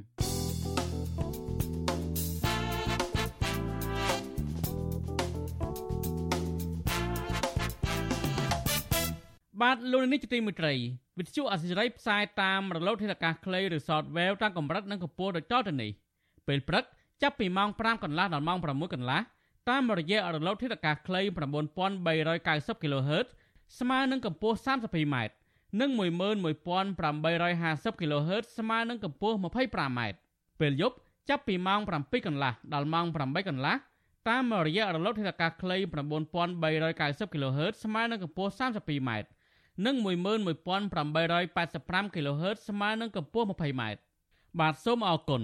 បាទលោកនាយកទីមេត្រី វិទ្យុអសិរ័យផ្សាយតាមរលកធាតុអាកាសខ្លីឬ Shortwave តាមកម្រិតនិងកម្ពស់ដូចតទៅនេះពេលព្រឹកចាប់ពីម៉ោង5កន្លះដល់ម៉ោង6កន្លះតាមរយៈរលកធាតុអាកាសខ្លី9390 kHz ស្មើនឹងកម្ពស់ 32m និង11850 kHz ស្មើនឹងកម្ពស់ 25m ពេលយប់ចាប់ពីម៉ោង7កន្លះដល់ម៉ោង8កន្លះតាមរយៈរលកធាតុអាកាសខ្លី9390 kHz ស្មើនឹងកម្ពស់ 32m និង11885 kHz ស្មើនឹងកម្ពស់ 20m បាទសូមអរគុណ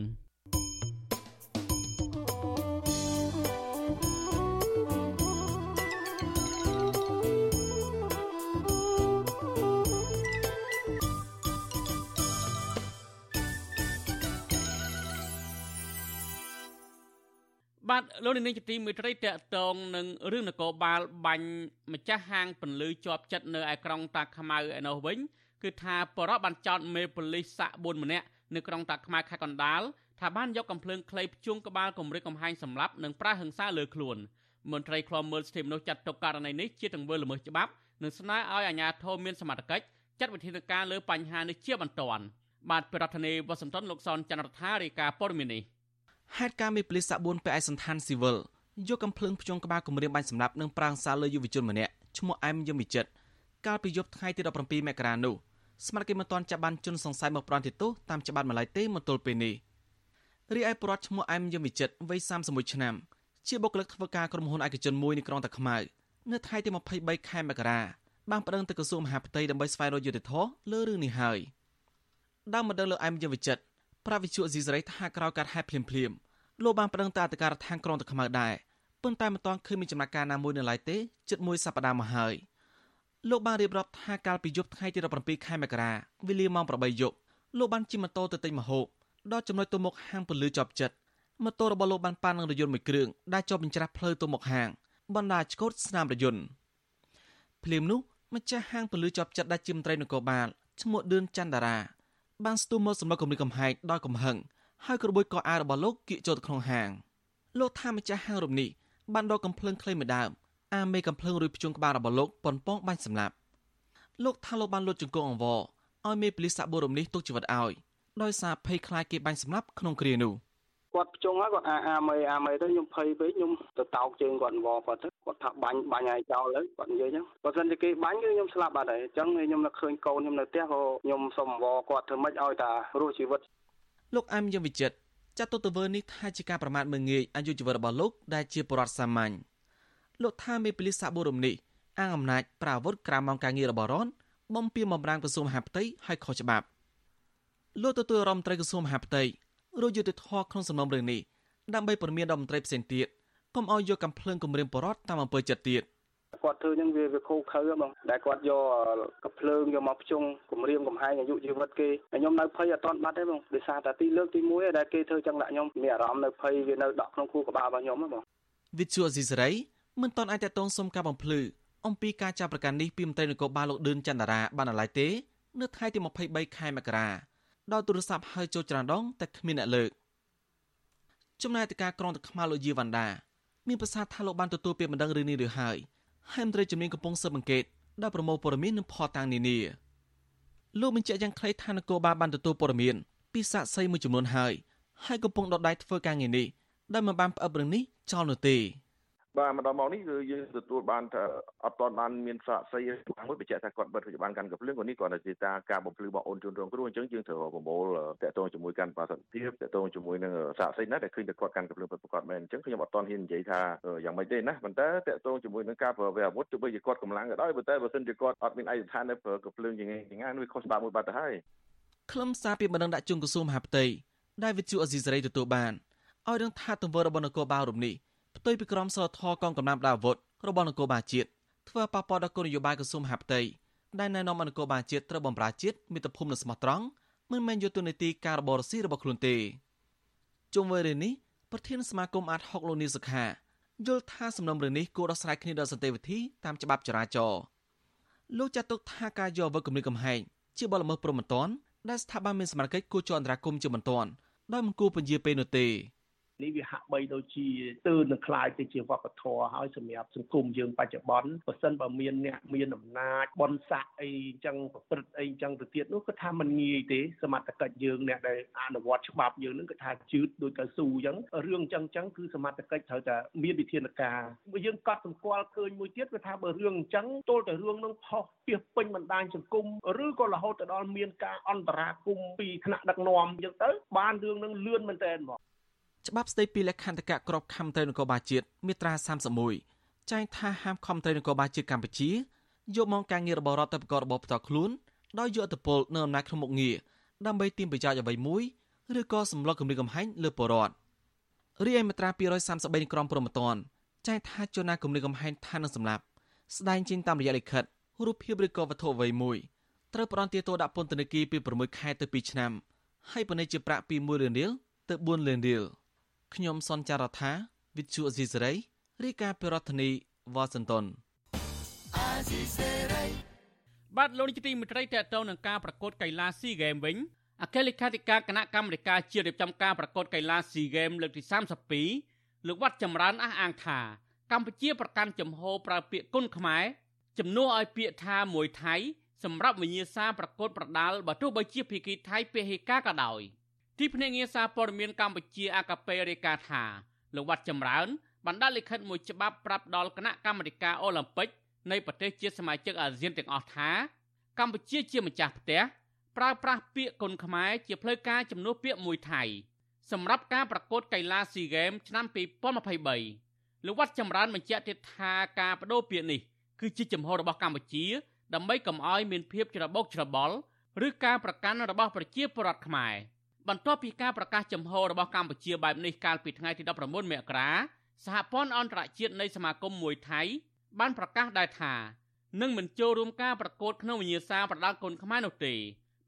បាទលោកនាងជាទីមេត្រីតកតងនឹងរឿងនគរបាលបាញ់ម្ចាស់ហាងពន្លឺជាប់ចិត្តនៅឯក្រុងតាខ្មៅឯនោះវិញគឺថាបរិបបានចោតមេប៉ូលីសសាក់4ម្នាក់នៅក្រុងតាខ្មៅខេត្តកណ្ដាលថាបានយកកំភ្លើងខ្លីភ្ជួងក្បាលគម្រិតកំហែងសម្លាប់និងប្រើហិង្សាលើខ្លួនមន្ត្រីខ្លំមើលសិទ្ធិមនុស្សចាត់ទុកករណីនេះជាទង្វើល្មើសច្បាប់និងស្នើឲ្យអាជ្ញាធរមានសមត្ថកិច្ចចាត់វិធានការលើបញ្ហានេះជាបន្ទាន់បាទប្រធានាធិបតីវ៉ាស៊ីនតោនលោកសនចន្ទរដ្ឋារាយការណ៍ព័ត៌មាននេះ ហេតុការណ៍មេប៉ូលីសសាក់4ពាក់ឯកសណ្ឋានស៊ីវិលយកកំភ្លើងភ្ជុងក្បាលគម្រាមបាញ់សម្លាប់និងប្រាំងសាលើយុវជនម្នាក់ឈ្មោះអែមយមវិចិត្រកាលពីយប់ថ្ងៃទី17មករានោះស្មារតីមិនទាន់ចាប់បានជនសង្ស័យមកប្រន់ទោសតាមច្បាប់ម្ល៉េះទេមកទល់ពេលនេះរីឯពលរដ្ឋឈ្មោះអែមយមវិចិត្រវ័យ31ឆ្នាំជាបុគ្គលិកធ្វើការក្រុមហ៊ុនឯកជនមួយនៅក្រុងតាខ្មៅនៅថ្ងៃទី23ខែមករាបានប្តឹងទៅក្រសួងមហាផ្ទៃដើម្បីស្វែងរកយុត្តិធម៌លើរឿងនេះហើយដើមម្ដងលើអែមយមវិចិត្រ ប្រាវិជ្ជាអេស៊ីសរ៉ៃថាក្រោយកាត់ហេតុភ្លាមភ្លាមលោកបានប្តឹងទៅអធិការដ្ឋានក្រុងតាខ្មៅដែរប៉ុន្តែមិនទាន់ឃើញមានចំណាត់ការណាមួយនៅឡើយទេជិតមួយសប្តាហ៍មកហើយលោកបានរៀបរាប់ថាកាលពីយប់ថ្ងៃទី17ខែមករាវេលាម៉ោង8យប់លោកបានជិះម៉ូតូទៅទិញម្ហូបដល់ចំណុចទៅមុខហាងពលឺជាប់ចិត្តម៉ូតូរបស់លោកបានប៉ាន់នឹងរយន្តមួយគ្រឿងដែលជាប់បញ្ច្រាស់ផ្លូវទៅមុខហាងបណ្ដាឆ្កូតស្នាមរយន្តភ្លាមនោះម្ចាស់ហាងពលឺជាប់ចិត្តដែលជាមន្ត្រីនគរបាលឈ្មោះឌឿនច័ន្ទតារា បានស្ទុះមកសម្លឹកគំនិតកំហែងដោយកំហឹងហើយក្របួយកកអាវរបស់លោកគៀកចូលទៅក្នុងហាងលោកថាម្ចាស់ហាងរំនេះបានដកកំភ្លើងខ្លីមួយដើមអាមេកំភ្លើងរួយភ្ជុងក្បាលរបស់លោកប៉ុនប៉ងបាញ់សម្លាប់លោកថាលោកបានលុតជង្គង់អង្វរឲ្យមេប៉ូលីសសាក់បូរំនេះទុកជីវិតឲ្យដោយសារភ័យខ្លាចគេបាញ់សម្លាប់ក្នុងគ្រានោះ គាត់ភ្ជុងហើយគាត់អាអាមេអាមេទៅខ្ញុំភ័យពេកខ្ញុំទៅតោកជើងគាត់អង្វរគាត់ទៅគាត់ថាបាញ់បាញ់ឲ្យចោលទៅគាត់និយាយចឹងបើមិនជាគេបាញ់គឺខ្ញុំស្លាប់បាត់ហើយអញ្ចឹងខ្ញុំនឹកឃើញកូនខ្ញុំនៅផ្ទះក៏ខ្ញុំសុំអង្វរគាត់ធ្វើម៉េចឲ្យតារស់ជីវិតលោកអែមយមវិចិត្រចាត់ទុកទង្វើនេះថាជាការប្រមាថមើលងាយអាយុជីវិតរបស់លោកដែលជាបុរដ្ឋសាមញ្ញលោកថាមេប៉ូលីសសាបូរំនេះអាងអំណាចប្រាអាវុធក្រៅម៉ោងការងាររបស់រនបំពេញបំរាំងក្រសួងមហាផ្ទៃឲ្យខុសច្បាប់លោកទទួលរដ្ឋមន្ត្រីក្រសួងមហាផ្ទៃ រយុទ្ធធរក្នុងសំណុំរឿងនេះដើម្បីពរមានរដ្ឋមន្ត្រីផ្សេងទៀតកុំឲ្យយកកំភ្លើងគម្រាមបរដ្ឋតាមអំពើចិត្តទៀតគាត់ធ្វើហ្នឹងវាវាខូខើបងដែលគាត់យកកភ្លើងយកមកភ្ជុងគម្រាមកំហែងអាយុជីវិតគេខ្ញុំនៅភ័យអត់តាន់បាត់ទេបងដោយសារតែទីលើកទី1ដែលគេធ្វើចឹងដាក់ខ្ញុំមានអារម្មណ៍នៅភ័យវានៅដក់ក្នុងខួរក្បាលរបស់ខ្ញុំបងវិទ្យុអស៊ីសេរីមិនតាន់អាចតតងសុំការបំភ្លឺអំពីការចាប់ប្រកាន់នេះពីមន្ត្រីនគរបាលលោកឌឿនចន្ទរាបានអាឡ័យទេ នៅថ្ងៃទី23ខែមករា ដោយទូរស័ព្ទហៅចូលច្រានដងតែគ្មានអ្នកលើកចំណែកទៅការក្រងទឹកខ្មៅលោកយាវណ្ដាមានប្រសាសន៍ថាលោកបានទទួលពាក្យបណ្ដឹងរឿងនេះឬហើយហើយមន្ត្រីជំនាញកំពុងស៊ើបអង្កេតដោយប្រមូលព័ត៌មាននិងផតាំងនានាលោកបញ្ជាក់យ៉ាងខ្លីថានគរបាលបានទទួលព័ត៌មានពីសាកសីមួយចំនួនហើយហើយកំពុងដដៃធ្វើការងារនេះដោយមិនបានផ្អឹបរឿងនេះចោលនោះទេ បាទមកដល់មកនេះគឺយើងទទួលបានថាអត់ទាន់បានមានសាកសីមួយបញ្ជាក់ថាគាត់បិទវិជ្ជាបានកាន់កំភ្លើងគាត់នេះគាត់ជាតាការបំភ្លឺបងអូនជនរងគ្រោះអញ្ចឹងយើងត្រូវប្រមូលតកតងជាមួយកាន់បាសន្តិភាពតកតងជាមួយនឹងសាកសីណាដែលឃើញតែគាត់កាន់កំភ្លើងពិតប្រាកដមែនអញ្ចឹងខ្ញុំអត់ទាន់ហ៊ាននិយាយថាយ៉ាងម៉េចទេណាប៉ុន្តែតកតងជាមួយនឹងការប្រើអាវុធទោះបីជាគាត់កម្លាំងក៏ដោយប៉ុន្តែបើសិនជាគាត់អត់មានឯកសណ្ឋាននៅប្រើកំភ្លើងយ៉ាងងាយនោះខុសច្បាប់មួយបាត់ទៅហើយខ្លឹមសារពីបណ្ដឹងដាក់ជុំក្រសួងមហាផ្ទៃដែលវិទ្យុអេស៊ីសេរីទទួលបានឲ្យដឹងថាទង្វើរបស់នគរបាលរំនេះ ផ្ទុយពីក្រមសីលធម៌កងកម្លាំងប្រដាប់អាវុធរបស់នគរបាលជាតិធ្វើប៉ះពាល់ដល់គោលនយោបាយក្រសួងមហាផ្ទៃដែលណែនាំឲ្យនគរបាលជាតិត្រូវបំរើជាតិមាតុភូមិនិងស្មោះត្រង់មិនមែនយកទូនាទីការបរស៊ីរបស់ខ្លួនទេជុំវិញរឿងនេះប្រធានសមាគមអាត់ហុកលោកនីសុខាយល់ថាសំណុំរឿងនេះគួរដោះស្រាយគ្នាដោយសន្តិវិធីតាមច្បាប់ចរាចរណ៍លោកចាត់ទុកថាការយកវឹកគម្រិតកំហែងជាបលល្មើសព្រហ្មទណ្ឌដែលស្ថាប័នមានសមត្ថកិច្ចគួរចរន្តរាគមជាបន្ទាន់ដោយមិនគួរពន្យាពេលនោះទេ នេះវាហាក់បីដូចជាទើនឹងคล้ายទៅជាវប្បធម៌ហើយសម្រាប់សង្គមយើងបច្ចុប្បន្នបើសិនបើមានអ្នកមានអំណាចបនស័កអីចឹងប្រព្រឹត្តអីចឹងទៅទៀតនោះគឺថាมันងាយទេសមត្ថកិច្ចយើងអ្នកដែលអនុវត្តច្បាប់យើងនឹងគឺថាជឿតដូចកៅស៊ូចឹងរឿងចឹងចឹងគឺសមត្ថកិច្ចត្រូវតែមានវិធានការបើយើងកត់សម្គាល់ឃើញមួយទៀតគឺថាបើរឿងអញ្ចឹងទល់តែរឿងនឹងផុសពីពេញបណ្ដាញសង្គមឬក៏រហូតទៅដល់មានការអន្តរាគមពីថ្នាក់ដឹកនាំអញ្ចឹងទៅបានរឿងនឹងលឿនមែនតើហ្មង ច្បាប់ស្តីពីលក្ខន្តិកៈក្របខំត្រីនគរបាលជាតិមាត្រា31ចែងថាហាមខំត្រីនគរបាលជាតិកម្ពុជាយកមកការងាររបស់រដ្ឋទៅប្រកបរបរផ្ទាល់ខ្លួនដោយយកអត្តពលនៅអំណាចក្នុងមុខងារដើម្បីទាញប្រយោជន៍អ្វីមួយឬក៏សម្លុតគម្រិតកំហែងលើពលរដ្ឋរីឯមាត្រា233នៃក្រមព្រហ្មទណ្ឌចែងថាជនណាគម្រិតកំហែងថានឹងសម្លាប់ស្ដែងចេញតាមរយៈលិខិតរូបភាពឬក៏វត្ថុអ្វីមួយត្រូវផ្ដន្ទាទោសដាក់ពន្ធនាគារពី6ខែទៅ2ឆ្នាំហើយបណ្ឌិតជាប្រាក់ពី1លានរៀលទៅ4លានរៀល ខ្ញុំសនចាររថាវិទ្យុអេស៊ីសេរីរាយការណ៍ពីរដ្ឋធានីវ៉ាស៊ីនតោនបាទលោកនាយកទីមេត្រីតេតទៅនឹងការប្រកួតកីឡា SEA Games វិញអគ្គលេខាធិការគណៈកម្មាធិការជាតិរៀបចំការប្រកួតកីឡា SEA Games លើកទី32លោកវត្តចម្រើនអះអាងថាកម្ពុជាប្រកាន់ចំហប្រើពាក្យគុណខ្មែរជំនួសឲ្យពាក្យថាមួយថៃសម្រាប់វិញ្ញាសាប្រកួតប្រដាល់បើទោះបីជាភាគីថៃពហិការក៏ដោយ។ ទីភ្នាក់ងារសារព័ត៌មានកម្ពុជាអាកាពេរាយការណ៍ថាលោកវត្តចម្រើនបានដាក់លិខិតមួយច្បាប់ប្រាប់ដល់គណៈកម្មាធិការអូឡ িম্প ិកនៃប្រទេសជាសមាជិកអាស៊ានទាំងអស់ថាកម្ពុជាជាម្ចាស់ផ្ទះប្រើប្រាស់ពាក្យគុនខ្មែរជាផ្លូវការជំនួសពាក្យមួយថៃសម្រាប់ការប្រកួតកីឡា SEA Games ឆ្នាំ2023លោកវត្តចម្រើនបញ្ជាក់ទៀតថាការបដូរពាក្យនេះគឺជាចំហរបស់កម្ពុជា ដើម្បីកុំឲ្យមានភាពច្របូកច្របល់ឬការប្រកាន់របស់ប្រជាពលរដ្ឋខ្មែរ។ បន្ទាប់ពីការប្រកាសចំហរបស់កម្ពុជាបែបនេះកាលពីថ្ងៃទី19មករាសហព័ន្ធអន្តរជាតិនៃសមាគមមួយថៃបានប្រកាសដែរថានឹងមិនចូលរួមការប្រកួតក្នុងវិញ្ញាសាប្រដាល់គុនខ្មែរនោះទេ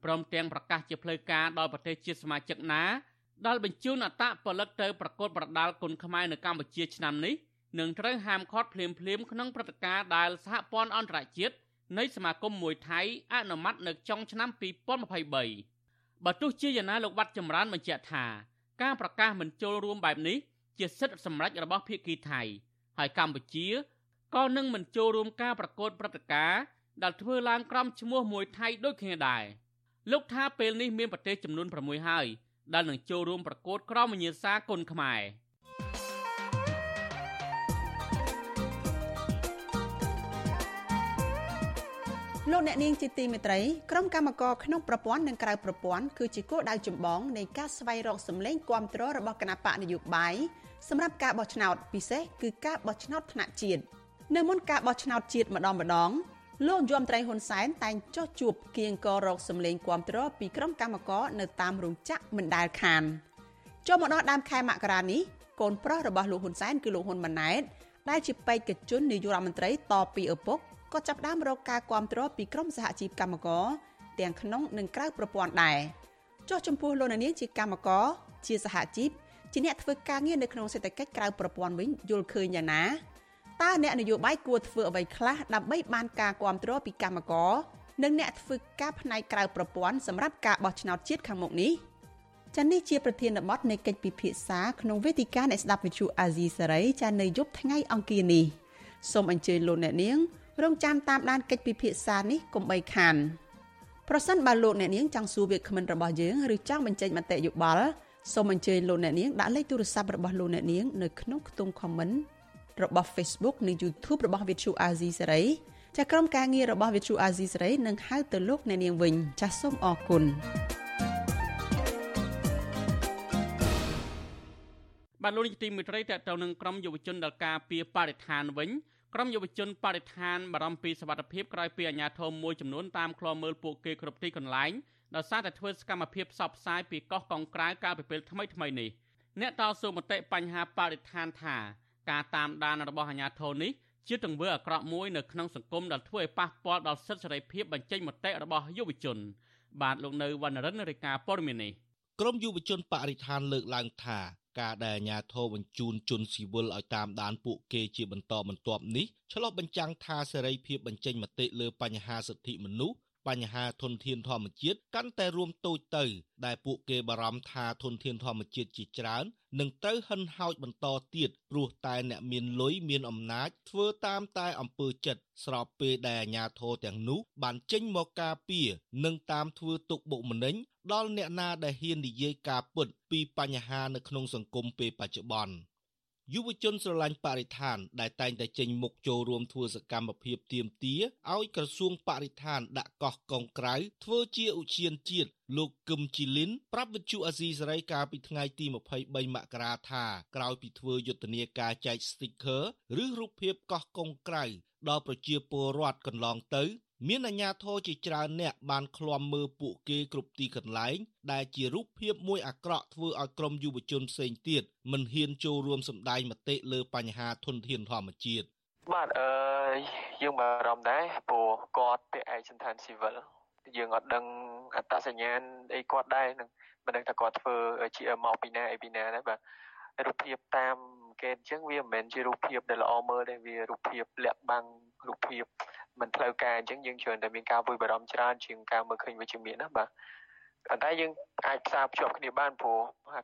ព្រមទាំងប្រកាសជាផ្លូវការដល់ប្រទេសជាសមាជិកណាដែលបញ្ជូនអត្តពលិកទៅប្រកួតប្រដាល់គុនខ្មែរនៅកម្ពុជាឆ្នាំនេះនឹងត្រូវហាមឃាត់ភ្លាមៗក្នុងព្រឹត្តិការណ៍ដែលសហព័ន្ធអន្តរជាតិនៃសមាគមមួយថៃអនុម័តនៅចុងឆ្នាំ2023 បើទោះជាយ៉ាងណាលោកវត្តចម្រើនបញ្ជាក់ថាការប្រកាសមិនចូលរួមបែបនេះជាសិទ្ធិសម្រេចរបស់ភាគីថៃហើយកម្ពុជាក៏នឹងមិនចូលរួមការប្រកួតព្រឹត្តិការណ៍ដែលធ្វើឡើងក្រោមឈ្មោះមួយថៃដូចគ្នាដែរលោកថាពេលនេះមានប្រទេសចំនួន6ហើយដែលនឹងចូលរួមប្រកួតក្រោមវិញ្ញាសាគុនខ្មែរ។ លោកអ្នកនាងជាទីមេត្រីក្រុមកម្មការក្នុងប្រព័ន្ធនិងក្រៅប្រព័ន្ធគឺជាគោលដៅចម្បងនៃការស្វែងរកសម្លេងគាំទ្ររបស់គណៈបកនយោបាយសម្រាប់ការបោះឆ្នោតពិសេសគឺការបោះឆ្នោតថ្នាក់ជាតិនៅមុនការបោះឆ្នោតជាតិម្ដងម្ដងលោកយមត្រីហ៊ុនសែនតែងចោះជួបគៀងករកសម្លេងគាំទ្រពីក្រុមកម្មការនៅតាមរោងចក្រមិនដែលខានចូលមកដល់ដើមខែមករានេះកូនប្រុសរបស់លោកហ៊ុនសែនគឺលោកហ៊ុនម៉ាណែតដែលជាបេក្ខជននាយករដ្ឋមន្ត្រីតពីឪពុក ក៏ចាប់ផ្ដើមរកការគ្រប់គ្រងពីក្រមសហជីពកម្មករទាំងក្នុងនិងក្រៅប្រព័ន្ធដែរចុះចំពោះលោកនាងជាកម្មករជាសហជីពជាអ្នកធ្វើការងារនៅក្នុងសេដ្ឋកិច្ចក្រៅប្រព័ន្ធវិញយល់ឃើញយ៉ាងណាតើអ្នកនយោបាយគួរធ្វើអ្វីខ្លះដើម្បីបានការគ្រប់គ្រងពីកម្មករនិងអ្នកធ្វើការផ្នែកក្រៅប្រព័ន្ធសម្រាប់ការបោះឆ្នោតជាតិខាងមុខនេះចានេះជាប្រធានបទនៃកិច្ចពិភាក្សាក្នុងវេទិកាអ្នកស្ដាប់វិទ្យុអាស៊ីសេរីចានៅយប់ថ្ងៃអង្គារនេះសូមអញ្ជើញលោកអ្នកនាង រងចាំតាមដានកិច្ចពិភាក្សានេះកុំបីខានប្រសិនបើលោកអ្នកនាងចង់សួរវាគ្មិនរបស់យើងឬចង់បញ្ចេញមតិយោបល់សូមអញ្ជើញលោកអ្នកនាងដាក់លេខទូរស័ព្ទរបស់លោកអ្នកនាងនៅក្នុងខ្ទង់ comment របស់ Facebook និង YouTube របស់ Vithu Azizi Serai ចាក្រុមការងាររបស់ Vithu Azizi Serai នឹងហៅទៅលោកអ្នកនាងវិញចាសសូមអរគុណបាទលោកនាយកទីមេត្រីតទៅនឹងក្រុមយុវជនដល់ការពីបរិស្ថានវិញ ក្រុមយុវជនបរិស្ថានបារម្ភពីសវត្ថិភាពក្រោយពីអាជ្ញាធរមួយចំនួនតាមឃ្លាំមើលពួកគេគ្រប់ទីកន្លែងដោយសារតែធ្វើសកម្មភាពផ្សព្វផ្សាយពីកោះកុងក្រៅកាលពីពេលថ្មីថ្មីនេះអ្នកតស៊ូមតិបញ្ហាបរិស្ថានថា ការតាមដានរបស់អាជ្ញាធរនេះជាទង្វើអាក្រក់មួយនៅក្នុងសង្គមដែលធ្វើឲ្យប៉ះពាល់ដល់សិទ្ធិសេរីភាពបញ្ចេញមតិរបស់យុវជន បាទលោកនៅវណ្ណរិនរាយការណ៍ព័ត៌មាននេះក្រមយុវជនបរិស្ថានលើកឡើងថា ការដែលអាជ្ញាធរបញ្ជូនជនស៊ីវិលឲ្យតាមដានពួកគេជាបន្តបន្ទាប់នេះឆ្លុះបញ្ចាំងថាសេរីភាពបញ្ចេញមតិលើបញ្ហាសិទ្ធិមនុស្សបញ្ហាធនធានធម្មជាតិកាន់តែរួមតូចទៅ ដែលពួកគេបារម្ភថាធនធានធម្មជាតិជាច្រើននឹងត្រូវហិនហោចបន្តទៀតព្រោះតែអ្នកមានលុយមានអំណាចធ្វើតាមតែអំពើចិត្តស្របពេលដែលអាជ្ញាធរទាំងនោះបានចេញមកការពារនិងតាមធ្វើទុកបុកម្នេញ ដល់អ្នកណាដែលហ៊ាននិយាយការពិតពីបញ្ហានៅក្នុងសង្គមពេលបច្ចុប្បន្នយុវជនស្រឡាញ់បរិស្ថាន ដែលតែងតែចេញមុខចូលរួមធ្វើសកម្មភាពទាមទារឲ្យក្រសួងបរិស្ថានដាក់កោះកុងក្រៅធ្វើជាឧទ្យានជាតិលោកគឹមជីលីនប្រាប់វិទ្យុអាស៊ីសេរីកាលពីថ្ងៃទី23មករាថាក្រោយពីធ្វើយុទ្ធនាការចែក sticker ឬរូបភាពកោះកុងក្រៅដល់ប្រជាពលរដ្ឋកន្លងទៅ មានអាជ្ញាធរជាច្រើនអ្នកបានឃ្លាំមើលពួកគេគ្រប់ទីកន្លែង ដែលជារូបភាពមួយអាក្រក់ធ្វើឲ្យក្រុមយុវជនផ្សេងទៀតមិនហ៊ានចូលរួមសម្ដែងមតិលើបញ្ហាធនធានធម្មជាតិបាទអឺយើងបារម្ភដែរព្រោះគាត់ទៅឯកសន្តានស៊ីវិលយើងអត់ដឹងអត្តសញ្ញាណអីគាត់ដែរនឹងមិនដឹងថាគាត់ធ្វើជាមកពីណាអីពីណាដែរបាទរូបភាពតាមគេអញ្ចឹងវាមិនមែនជារូបភាពដែលល្អមើលទេវារូបភាពលាក់បាំងរូបភាព មិនផ្លូវការអញ្ចឹងយើងច្រើនតែមានការព្រួយបារម្ភច្រើនជាងការមើលឃើញវិជ្ជមានណាបាទតែយើងអាចផ្សារភ្ជាប់គ្នាបានព្រោះ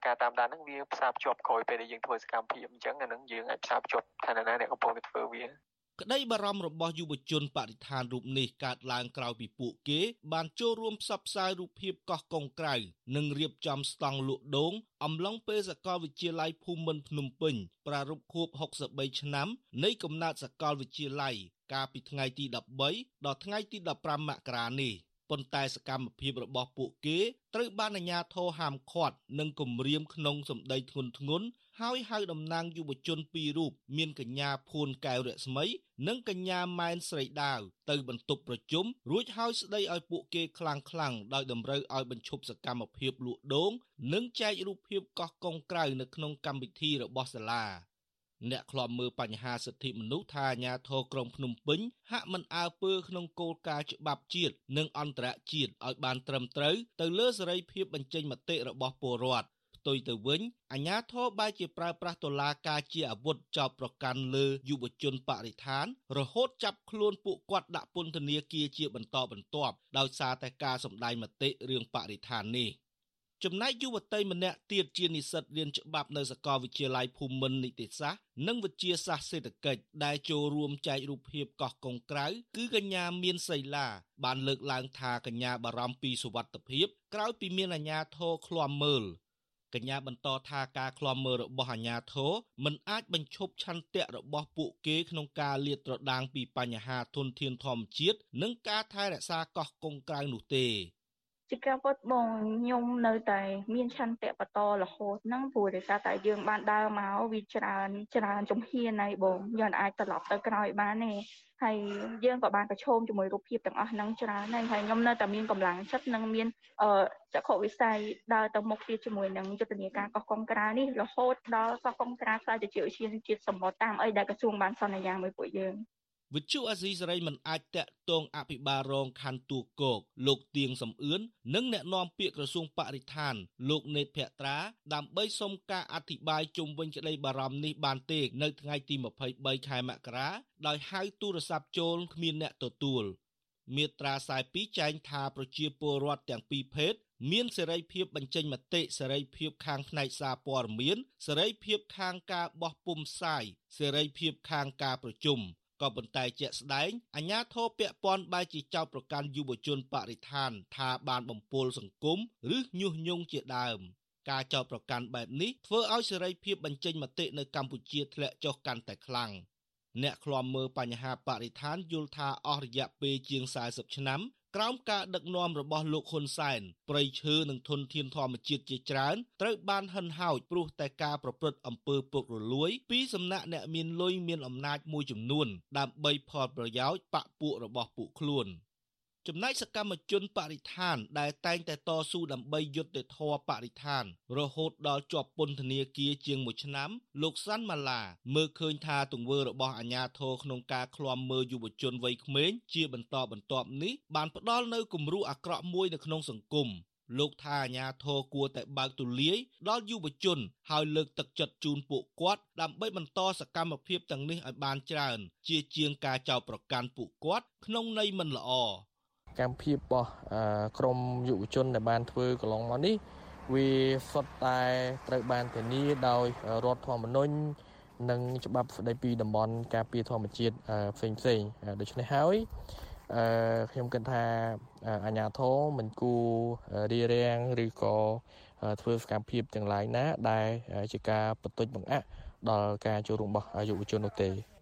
ការតាមដានហ្នឹងវាផ្សារភ្ជាប់ក្រោយពេលដែលយើងធ្វើសកម្មភាពអញ្ចឹងអាហ្នឹងយើងអាចផ្សារភ្ជាប់ឋានៈណាអ្នកកំពុងតែធ្វើវា ក្តីបារម្ភរបស់យុវជនបរិស្ថានរូបនេះកើតឡើងក្រោយពីពួកគេ បានចូលរួមផ្សព្វផ្សាយរូបភាពកោះកុងក្រៅនិងរៀបចំស្តង់លក់ដូងអំឡុងពេលសាកលវិទ្យាល័យភូមិន្ទភ្នំពេញប្រារព្ធខួប63ឆ្នាំនៃកំណើតសាកលវិទ្យាល័យកាលពីថ្ងៃទី13ដល់ថ្ងៃទី15មករានេះ ប៉ុន្តែសកម្មភាពរបស់ពួកគេត្រូវបានអាជ្ញាធរហាមឃាត់និងគំរាមក្នុងសម្ដីធ្ងន់ធ្ងរហើយហៅតំណាងយុវជនពីររូបមានកញ្ញាភួនកែវរស្មី និងកញ្ញាម៉ែនស្រីដាវទៅបន្ទប់ប្រជុំរួចហើយស្ដីឲ្យពួកគេខ្លាំងខ្លាំងដោយតម្រូវឲ្យបញ្ឈប់សកម្មភាពលក់ដូង និងចែករូបភាពកោះកុងក្រៅនៅក្នុងកម្មវិធីរបស់សាលា អ្នកខ្លាំមើលបញ្ហាសិទ្ធិមនុស្សថាអាញាធរក្រុងភ្នំពេញហាក់មិនអើពើក្នុងគោលការណ៍ច្បាប់ជាតិនិងអន្តរជាតិឲ្យបានត្រឹមត្រូវទៅលើសេរីភាពបញ្ចេញមតិរបស់ពលរដ្ឋផ្ទុយទៅវិញអាញាធរបែរជាប្រើប្រាស់តុលាការជាអាវុធចោទប្រកាន់លើយុវជនបរិស្ថាន រហូតចាប់ខ្លួនពួកគាត់ដាក់ពន្ធនាគារជាបន្តបន្ទាប់ដោយសារតែការសម្ដែងមតិរឿងបរិស្ថាននេះ ចំណែកយុវតីម្នាក់ទៀតជានិស្សិតរៀនច្បាប់នៅសាកលវិទ្យាល័យភូមិន្ទនីតិសាស្ត្រនិងវិទ្យាសាស្ត្រសេដ្ឋកិច្ចដែលចូលរួមចែករូបភាពកោះកុងក្រៅគឺកញ្ញាមានសីឡាបានលើកឡើងថាកញ្ញាបារម្ភពីសុវត្ថិភាពក្រោយពីមានអាជ្ញាធរឃ្លាំមើលកញ្ញាបន្តថាការឃ្លាំមើលរបស់អាជ្ញាធរមិនអាចបញ្ឈប់ឆន្ទៈរបស់ពួកគេក្នុងការលាតត្រដាងពីបញ្ហាធនធានធម្មជាតិនិងការថែរក្សាកោះកុងក្រៅនោះទេ ជាការពិតបងខ្ញុំនៅតែមានឆន្ទៈបន្តរហូតហ្នឹងព្រោះដោយសារតែយើងបានដើរមកវាច្រើនច្រើនជំហានហើយបងយើងអាចត្រឡប់ទៅក្រោយបានទេហើយយើងក៏បានប្រឈមជាមួយរូបភាពទាំងអស់ហ្នឹងច្រើនហើយហើយខ្ញុំនៅតែមានកម្លាំងចិត្តនិងមានអឺចក្ខុវិស័យដើរទៅមុខទៀតជាមួយនឹងយុទ្ធនាការកោះកុងក្រៅនេះរហូតដល់កោះកុងក្រៅខ្លាចជាឧស្សាហជាតិសម្បត្តិតាមអីដែលក្រសួងបានសន្យាមួយពួកយើង វិទ្យុអាស៊ីសេរីមិនអាចតាក់ទងអភិបាលរងខណ្ឌទូគោកលោកទៀងសំអឿននិងអ្នកនាំពាក្យក្រសួងបរិស្ថាន លោកនេតភក្ត្រាដើម្បីសុំការអធិប្បាយជុំវិញក្តីបារម្ភនេះបានទេនៅថ្ងៃទី23ខែមករាដោយហៅទូរស័ព្ទចូលគ្មានអ្នកទទួលមាត្រា42ចែងថាប្រជាពលរដ្ឋទាំងពីរភេទមានសេរីភាពបញ្ចេញមតិសេរីភាពខាងផ្នែកសារព័ត៌មានសេរីភាពខាងការបោះពុម្ពផ្សាយសេរីភាពខាងការប្រជុំ ក៏ប៉ុន្តែជាក់ស្ដែងអាញាធរពាក់ព័ន្ធបែរជាចោទប្រកាន់យុវជនបរិស្ថាន ថាបានបំពុលសង្គមឬញុះញង់ជាដើមការចោទប្រកាន់បែបនេះធ្វើឲ្យសេរីភាពបញ្ចេញមតិនៅកម្ពុជាធ្លាក់ចុះកាន់តែខ្លាំងអ្នកឃ្លាំមើលបញ្ហាបរិស្ថានយល់ថាអស់រយៈពេលជាង40ឆ្នាំ ក្រោមការដឹកនាំរបស់លោកហ៊ុនសែនប្រៃឈើនិងធនធានធម្មជាតិជាច្រើនត្រូវបានហិនហោចព្រោះតែការប្រព្រឹត្តអំពើពុករលួយ ពីសំណាក់អ្នកមានលុយមានអំណាចមួយចំនួន ដើម្បីផលប្រយោជន៍បកពួករបស់ពួកខ្លួន ចំណែកសកម្មជនបរិស្ថាន ដែលតែងតែតស៊ូដើម្បីយុត្តិធម៌បរិស្ថាន រហូតដល់ជាប់ពន្ធនាគារជាង1ឆ្នាំ លោកសាន់ម៉ាឡាមើលឃើញថាទង្វើរបស់អាជ្ញាធរក្នុងការឃ្លាំមើលយុវជនវ័យក្មេងជាបន្តបន្ទាប់នេះបានផ្ដល់នូវគំរូអាក្រក់មួយនៅក្នុងសង្គមលោកថាអាញាធរគួរតែបើកទូលាយដល់យុវជន ហើយលើកទឹកចិត្តជូនពួកគាត់ដើម្បីបន្តសកម្មភាពទាំងនេះឲ្យបានច្រើន ជាជាងការចោទប្រកាន់ពួកគាត់ក្នុងន័យមិនល្អ កម្មភាពរបស់ក្រមយុវជនដែលបានធ្វើកន្លងមកនេះវាសុទ្ធតែត្រូវបានធានាដោយរដ្ឋធម្មនុញ្ញនិងច្បាប់ស្តីពីតំបន់ការពារធម្មជាតិផ្សេងផ្សេងដូច្នេះហើយអឺខ្ញុំគិតថាអាញាធរមិនគួររៀបរៀងឬក៏ធ្វើសកម្មភាពទាំងឡាយណា ដែលជាការបន្ទុចបង្អាក់ដល់ការចូលរួមរបស់យុវជននោះទេ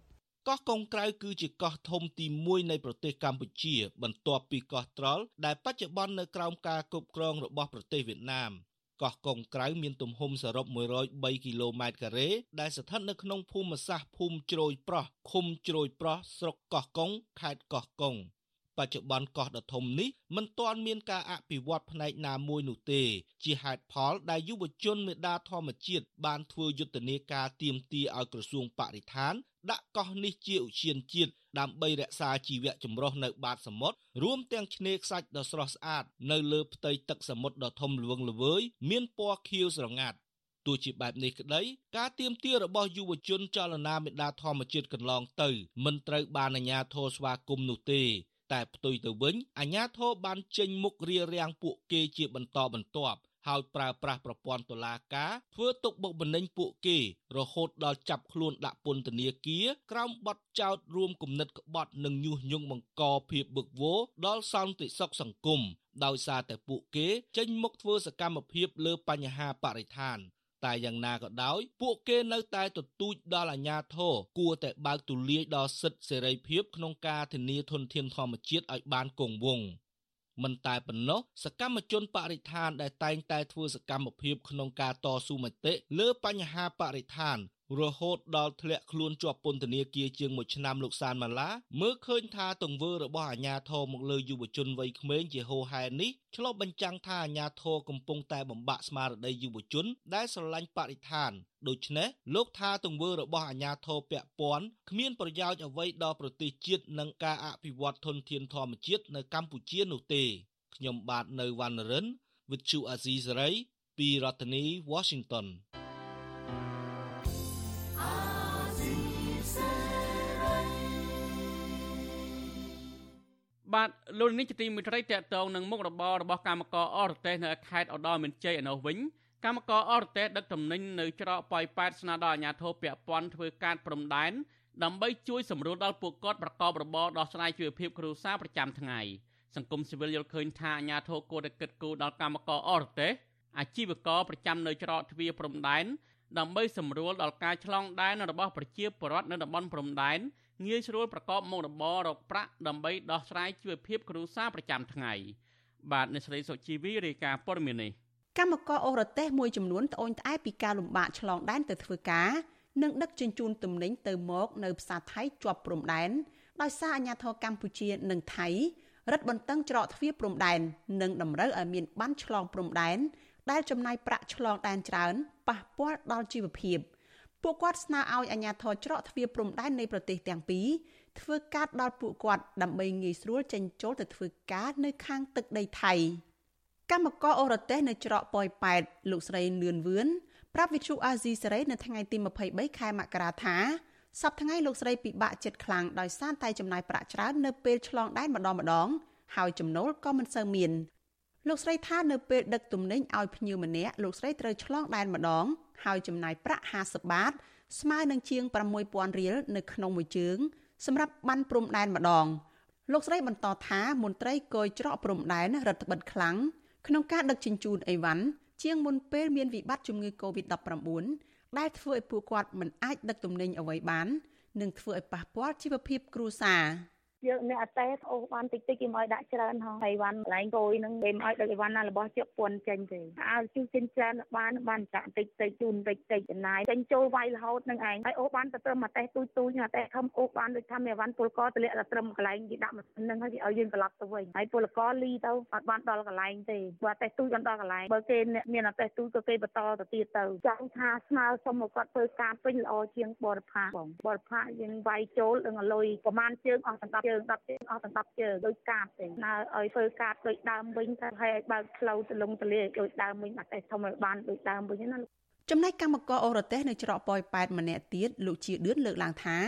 កោះកុងក្រៅគឺជាកោះធំទី1នៃប្រទេសកម្ពុជា បន្ទាប់ពីកោះត្រល់ដែលបច្ចុប្បន្ននៅក្រោមការគ្រប់គ្រងរបស់ប្រទេសវៀតណាមកោះកុងក្រៅមានទំហំសរុប103គីឡូម៉ែត្រការ៉េដែលស្ថិតនៅក្នុងភូមិសាស្ត្រភូមិជ្រោយប្រោះឃុំជ្រោយប្រោះស្រុកកោះកុងខេត្តកោះកុងបច្ចុប្បន្នកោះដ៏ធំនេះមិនទាន់មានការអភិវឌ្ឍផ្នែកណាមួយនោះទេ ជាហេតុផលដែលយុវជនមេដាធម្មជាតិបានធ្វើយុទ្ធនាការទៀមទាឲ្យក្រសួងបរិស្ថាន ដាក់កោះនេះជាឧឈានជាតិដើម្បីរក្សាជីវៈចម្រុះនៅបាតសមុទ្ររួមទាំងឆ្នេរខ្សាច់ដ៏ស្រស់ស្អាតនៅលើផ្ទៃទឹកសមុទ្រដ៏ធំល្វឹងល្វើយមានពណ៌ខៀវស្រងាត់ទោះជាបែបនេះក្តីការទៀមទារបស់យុវជនចលនាមេដាធម្មជាតិកន្លងទៅមិនត្រូវបានអាជ្ញាធរស្វាគមន៍នោះទេ តែផ្ទុយទៅវិញអាជ្ញាធរបានចេញមុខរារាំងពួកគេជាបន្តបន្ទាប់ ហើយប្រើប្រាស់ប្រព័ន្ធតុលាការធ្វើទុកបុកម្នេញពួកគេ រហូតដល់ចាប់ខ្លួនដាក់ពន្ធនាគារក្រោមបទចោទរួមគំនិតក្បត់និងញុះញង់បង្កភាពបឹកវរដល់សន្តិសុខសង្គមដោយសារតែពួកគេចេញមុខធ្វើសកម្មភាពលើបញ្ហាបរិស្ថានតែយ៉ាងណាក៏ដោយពួកគេនៅតែទទូចដល់អាជ្ញាធរគួរតែបើកទូលាយដល់សិទ្ធិសេរីភាពក្នុងការធានាធនធានធម្មជាតិឲ្យបានគង់វង្ស មិនតែប៉ុណ្ណោះសកម្មជនបរិស្ថានដែលតែងតែធ្វើសកម្មភាពក្នុងការតស៊ូមតិលើបញ្ហាបរិស្ថាន រហូតដល់ធ្លាក់ខ្លួនជាប់ពន្ធនាគារជាង1ឆ្នាំលោកសានម៉ាឡាមើលឃើញថាទង្វើរបស់អាញាធរមកលើយុវជនវ័យក្មេងជាហូហែនេះឆ្លុះបញ្ចាំងថាអាញាធរកំពុងតែបំបាក់ស្មារតីយុវជន ដែលស្រឡាញ់បរិស្ថានដូច្នេះលោកថាទង្វើរបស់អាញាធរពាក់ព័ន្ធគ្មានប្រយោជន៍អ្វីដល់ប្រទេសជាតិនិងការអភិវឌ្ឍធនធានធម្មជាតិនៅកម្ពុជានោះទេខ្ញុំបាទនៅវណ្ណរិន with Chu Azizi ពីរដ្ឋធានី Washington បាទលោកនេះជាទីមិត្តរីតកតងនឹងមុខរបររបស់កម្មករអរទេសនៅខេត្តឧត្តរមានជ័យឯនោះវិញកម្មករអរទេសដឹកទំនិញនៅច្រកប៉ោយប៉ែតស្នើដល់អាជ្ញាធរពាក់ព័ន្ធធ្វើការព្រំដែនដើម្បីជួយសម្រួលដល់ពួកគាត់ប្រកបរបរដោះស្រាយជីវភាពគ្រួសារប្រចាំថ្ងៃសង្គមស៊ីវិលយល់ឃើញថាអាជ្ញាធរគួរតែគិតគូរដល់កម្មករអរទេសអាជីវករប្រចាំនៅច្រកទ្វារព្រំដែនដើម្បីសម្រួលដល់ការឆ្លងដែនរបស់ប្រជាពលរដ្ឋនៅតំបន់ព្រំដែន ងាយស្រួលប្រកបមុខរបររកប្រាក់ដើម្បីដោះស្រាយជីវភាពគ្រួសារប្រចាំថ្ងៃបាទអ្នកស្រីសុជីវីរាយការណ៍ព័ត៌មាននេះកម្មករអូរ៉ាទេសមួយចំនួនត្អូញត្អែពីការលំបាកឆ្លងដែនទៅធ្វើការនិងដឹកជញ្ជូនទំនិញទៅមកនៅផ្សារថៃជាប់ព្រំដែនដោយសារអាញាធរកម្ពុជានិងថៃរឹតបន្តឹងច្រកទ្វារព្រំដែននិងតម្រូវឲ្យមានបានឆ្លងព្រំដែនដែលចំណាយប្រាក់ឆ្លងដែនច្រើនប៉ះពាល់ដល់ជីវភាព ពួកគាត់ស្នើឲ្យអាជ្ញាធរច្រកទ្វារព្រំដែននៃប្រទេសទាំងពីរធ្វើការដល់ពួកគាត់ដើម្បីងាយស្រួលចេញចូលទៅធ្វើការនៅខាងទឹកដីថៃកម្មករអូរ៉ាតេសនៅច្រកប៉ោយប៉ែតលោកស្រីលឿនវឿនប្រាប់វិទ្យុអាស៊ីសេរីនៅថ្ងៃទី23ខែមករាថាសប្តាហ៍ថ្ងៃលោកស្រីពិបាកចិត្តខ្លាំងដោយសារតែចំណាយប្រាក់ច្រើននៅពេលឆ្លងដែនម្ដងម្ដងហើយចំណូលក៏មិនសូវមាន លោកស្រីថានៅពេលដឹកទំនិញឲ្យភ្ញៀវម្នាក់លោកស្រីត្រូវឆ្លងដែនម្ដង ហើយចំណាយប្រាក់50បាត ស្មើនឹងជាង6000រៀលនៅក្នុងមួយជើង សម្រាប់បានព្រំដែនម្ដង លោកស្រីបន្តថាមន្ត្រីគយច្រកព្រំដែនរដ្ឋបិទខ្លាំងក្នុងការដឹកជញ្ជូនអីវ៉ាន់ជាងមុនពេលមានវិបត្តិជំងឺ Covid-19 ដែលធ្វើឲ្យពួកគាត់មិនអាចដឹកទំនិញអ្វីបាន និងធ្វើឲ្យប៉ះពាល់ជីវភាពគ្រួសារ យើងអ្នកអតេអូសបានតិចតិចគេមកឲ្យដាក់ច្រើនហងហើយវ៉ាន់កន្លែងគយនឹងគេមកឲ្យដឹកអីវ៉ាន់ណារបស់ជើពន្ធចេញទេអើជូចិនច្រើនបានបានចាក់តិចតិចជូនតិចតិចចំណាយចេញចូលវាយរហូតនឹងឯងហើយអូសបានទៅត្រឹមអតេទូចទូចអតេខំអូសបានដូចថាមានអីវ៉ាន់ពលកតម្លាក់ទៅត្រឹមកន្លែងគេដាក់ម៉ាស៊ីននឹងហើយគេឲ្យយើងត្រឡប់ទៅវិញហើយពលកលីទៅអត់បានដល់កន្លែងទេបើអតេទូចបានដល់កន្លែងបើគេមានអតេទូចក៏គេបន្តទៅទៀតទៅចង់ថាស្នើសុំមកគាត់ធ្វើការពេញល្អជាងបរិផាបងបរិផាយើងវាយចូលនឹងលុយប្រហែលជើងអស់ទាំង10ជើង10ជើងអស់ទាំង10ជើងដោយកាតទេណើឲ្យធ្វើការដូចដើមវិញតែឲ្យបើកផ្លូវទៅលងទលាដូចដើមវិញអត់តែធំឲ្យបានដូចដើមវិញណាចំណែកកម្មករអូរ៉ាតេសនៅច្រកប៉ោយប៉ែតម្នាក់ទៀតលោកជាឌឿនលើកឡើងថា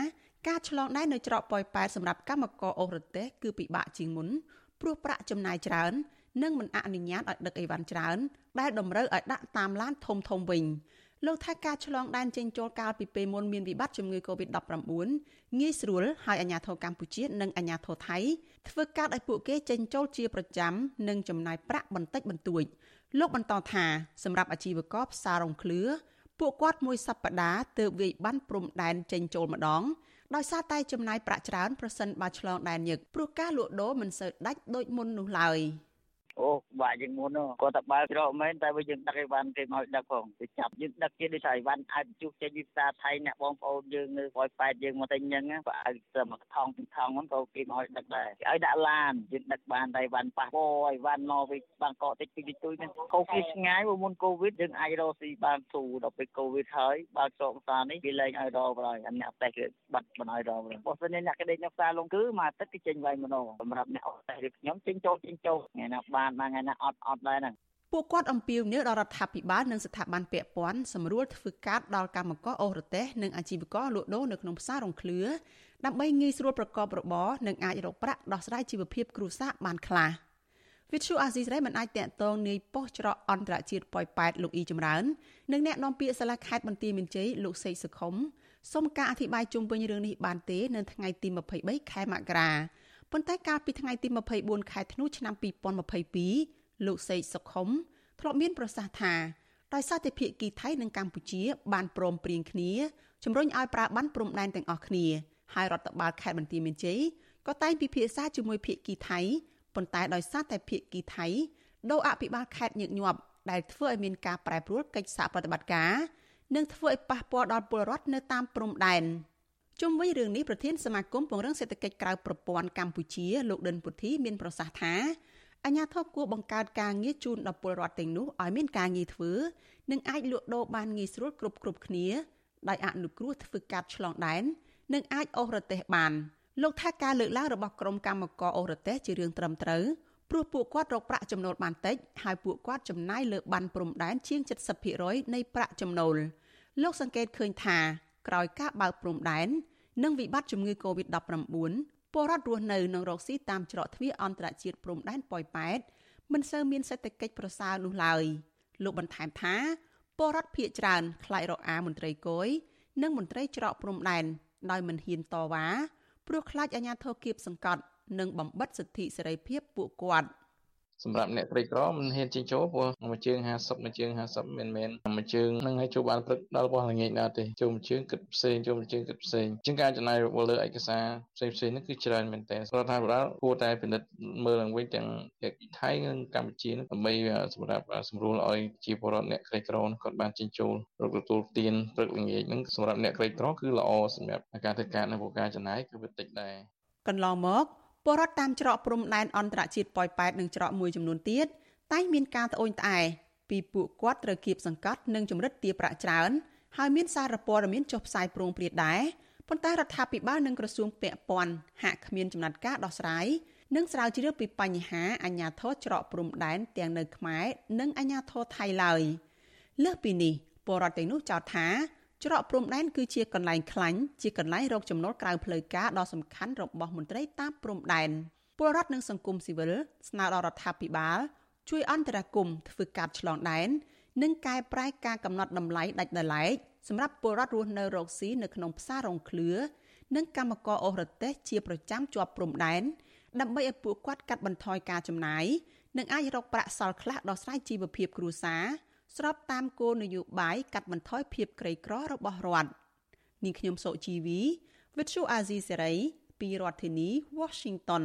ការឆ្លងដែននៅច្រកប៉ោយប៉ែតសម្រាប់កម្មករអូរ៉ាតេសគឺពិបាកជាងមុនព្រោះប្រាក់ចំណាយច្រើន និងមិនអនុញ្ញាតឲ្យដឹកអីវ៉ាន់ច្រើន ដែលតម្រូវឲ្យដាក់តាមឡានធំធំវិញ លោកថាការឆ្លងដែនចេញចូលកាលពីពេលមុនមានវិបត្តិជំងឺ Covid-19 ងាយស្រួលហើយអាជ្ញាធរកម្ពុជានិងអាជ្ញាធរថៃធ្វើការឲ្យពួកគេចេញចូលជាប្រចាំនិងចំណាយប្រាក់បន្តិចបន្តួចលោកបន្តថាសម្រាប់អាជីវករផ្សាររងឃ្លឿពួកគាត់មួយសប្តាហ៍ទើបវាយបានព្រំដែនចេញចូលម្ដងដោយសារតែចំណាយប្រាក់ច្រើនប្រសិនបើឆ្លងដែនញឹកព្រោះការលក់ដូរមិនសូវដាច់ដូចមុននោះឡើយ។ អូបាក់ជាងមុនគាត់តែបើកច្រកមែនតែវាយើងដឹកអីវ៉ាន់គេមកដឹកផងគេចាប់យើងដឹកគេដូចថាអីវ៉ាន់អាចជុះចេញពីផ្សារថៃអ្នកបងប្អូនយើងនៅប៉ោយប៉ែតយើងមកតែអញ្ចឹងបើឲ្យត្រឹមថងពីថងហ្នឹងក៏គេមកដឹកដែរគេឲ្យដាក់ឡានយើងដឹកបានតែវ៉ាន់ប៉ះពោអីវ៉ាន់មកពីបាងកកតិចពីតិចទុយហ្នឹងកោគេឆ្ងាយមុនកូវីដយើងអាចរកស៊ីបានទូដល់ពេលកូវីដហើយបើច្រកផ្សារនេះគេលែងឲ្យរកបណ្ដោយអ្នកតេះគេបាត់បណ្ដោយរកបើសិនអ្នកគេដេកនៅផ្សារលងគឺមកទឹកគេចេញវាយម្ដងសម្រាប់អ្នកអត់តេះឬខ្ញុំចេញចូលចេញចូលថ្ងៃណាបានបានថ្ងៃណាអត់អត់ដែរហ្នឹងពួកគាត់អំពាវនាវដល់រដ្ឋាភិបាលនិងស្ថាប័នពាក់ព័ន្ធសម្រួលធ្វើការដល់កម្មករអូរ៉ាតេស និងអាជីវករលក់ដូរនៅក្នុងផ្សាររងឃ្លឿដើម្បីងាយស្រួលប្រកបរបរនិងអាចរកប្រាក់ដោះស្រាយជីវភាពគ្រួសារបានខ្លះវិទ្យុអាស៊ីសេរីមិនអាចតាក់ទងនាយប៉ុស្តិ៍ច្រកអន្តរជាតិប៉ោយប៉ែតលោកអ៊ីចម្រើននិងអ្នកនាំពាក្យសាលាខេត្តបន្ទាយមានជ័យលោកសេកសុខុមសូមការអធិប្បាយជុំវិញរឿងនេះបានទេនៅថ្ងៃទី23ខែមករា ប៉ុន្តែកាលពីថ្ងៃទី24ខែធ្នូឆ្នាំ2022លោកសេកសុខុមធ្លាប់មានប្រសាសន៍ថាដោយសារតែភាគីថៃនិងកម្ពុជា បានព្រមព្រៀងគ្នាជំរុញឲ្យប្រើបានព្រំដែនទាំងអស់គ្នាហើយរដ្ឋបាលខេត្តបន្ទាយមានជ័យក៏តែងពិភាក្សាជាមួយភាគីថៃប៉ុន្តែដោយសារតែភាគីថៃដូរអភិបាលខេត្តញឹកញាប់ដែលធ្វើឲ្យមានការប្រែប្រួលកិច្ចសហប្រតិបត្តិការនិងធ្វើឲ្យប៉ះពាល់ដល់ពលរដ្ឋនៅតាមព្រំដែន ជុំវិញរឿងនេះប្រធានសមាគមពង្រឹងសេដ្ឋកិច្ចក្រៅប្រព័ន្ធកម្ពុជាលោកដិនពុធីមានប្រសាសន៍ថាអាញាធរគួរបង្កើតការងារជូនដល់ពលរដ្ឋទាំងនោះឲ្យមានការងារធ្វើនិងអាចលក់ដូរបានងាយស្រួលគ្រប់គ្រប់គ្នាដោយអនុគ្រោះធ្វើការឆ្លងដែននិងអាចអូសរទេសបានលោកថាការលើកឡើងរបស់ក្រុមកម្មករអូសរទេសជារឿងត្រឹមត្រូវព្រោះពួកគាត់រកប្រាក់ចំណូលបានតិចហើយពួកគាត់ចំណាយលើបានព្រំដែនជាង70%នៃប្រាក់ចំណូលលោកសង្កេតឃើញថា ក្រោយការបើកព្រំដែននិងវិបត្តិជំងឺ Covid-19 ពលរដ្ឋរស់នៅនិងរកស៊ីតាមច្រកទ្វារអន្តរជាតិព្រំដែនប៉ោយប៉ែតមិនសូវមានសេដ្ឋកិច្ចប្រសើរនោះឡើយលោកបន្ថែមថាពលរដ្ឋភៀកច្រើនខ្លាចរកអាមន្ត្រីគយនិងមន្ត្រីច្រកព្រំដែនដោយមិនហ៊ានតវ៉ាព្រោះខ្លាចអាជ្ញាធរគៀបសង្កត់និងបំបិតសិទ្ធិសេរីភាពពួកគាត់។ សម្រាប់អ្នកក្រីក្រមិនហ៊ានជិះចូលព្រោះមួយជើង50មួយជើង50មិនមែនមួយជើងនឹងឲ្យចូលបានព្រឹកដល់របស់ល្ងាចណាទេចូលមួយជើងគិតផ្សេងចូលមួយជើងគិតផ្សេងជាងការចំណាយរបស់លើឯកសារផ្សេងផ្សេងនេះគឺច្រើនមែនតើរដ្ឋាភិបាលគួរតែពិនិត្យមើលឡើងវិញទាំងភាគីថៃនិងកម្ពុជាដើម្បីសម្រាប់សម្រួលឲ្យជាពលរដ្ឋអ្នកក្រីក្រគាត់បានជិះចូលរកទទួលទានព្រឹកល្ងាចហ្នឹងសម្រាប់អ្នកក្រីក្រគឺល្អសម្រាប់ការធ្វើការនៅព្រោះការចំណាយគឺវាតិចដែរកន្លងមក ពលរដ្ឋតាមច្រកព្រំដែនអន្តរជាតិប៉ោយប៉ែតនិងច្រកមួយចំនួនទៀតតែងមានការត្អូញត្អែពីពួកគាត់ត្រូវគៀបសង្កត់និងជំរិតទារប្រាក់ច្រើនហើយមានសារព័ត៌មានចុះផ្សាយប្រងព្រាតដែរប៉ុន្តែរដ្ឋាភិបាលនិងក្រសួងពាក់ព័ន្ធហាក់គ្មានចំណាត់ការដោះស្រាយនិងស្រាវជ្រាវពីបញ្ហាអាញាធរច្រកព្រំដែនទាំងនៅខ្មែរនិងអាញាធរថៃឡើយលើសពីនេះពលរដ្ឋទាំងនោះចោទថា ច្រកព្រំដែនគឺជាកន្លែងខ្លាញ់ជាកន្លែងរកចំណូលក្រៅផ្លូវការដ៏សំខាន់របស់មន្ត្រីតាមព្រំដែនពលរដ្ឋនិងសង្គមស៊ីវិលស្នើដល់រដ្ឋាភិបាល ជួយអន្តរាគមន៍ធ្វើការឆ្លងដែននិងកែប្រែការកំណត់តម្លៃដាច់ដោយឡែកសម្រាប់ពលរដ្ឋរស់នៅរកស៊ីនៅក្នុងផ្សាររងឃ្លឿនិងកម្មករអូសរទេសជាប្រចាំជាប់ព្រំដែនដើម្បីឲ្យពួកគាត់កាត់បន្ថយការចំណាយនិងអាចរកប្រាក់សល់ខ្លះដោះស្រាយជីវភាពគ្រួសារ ស្របតាមគោលនយោបាយកាត់បន្ថយភាពក្រីក្ររបស់រដ្ឋនាងខ្ញុំសុជីវី With you Azizi Serai ពីរដ្ឋធានី Washington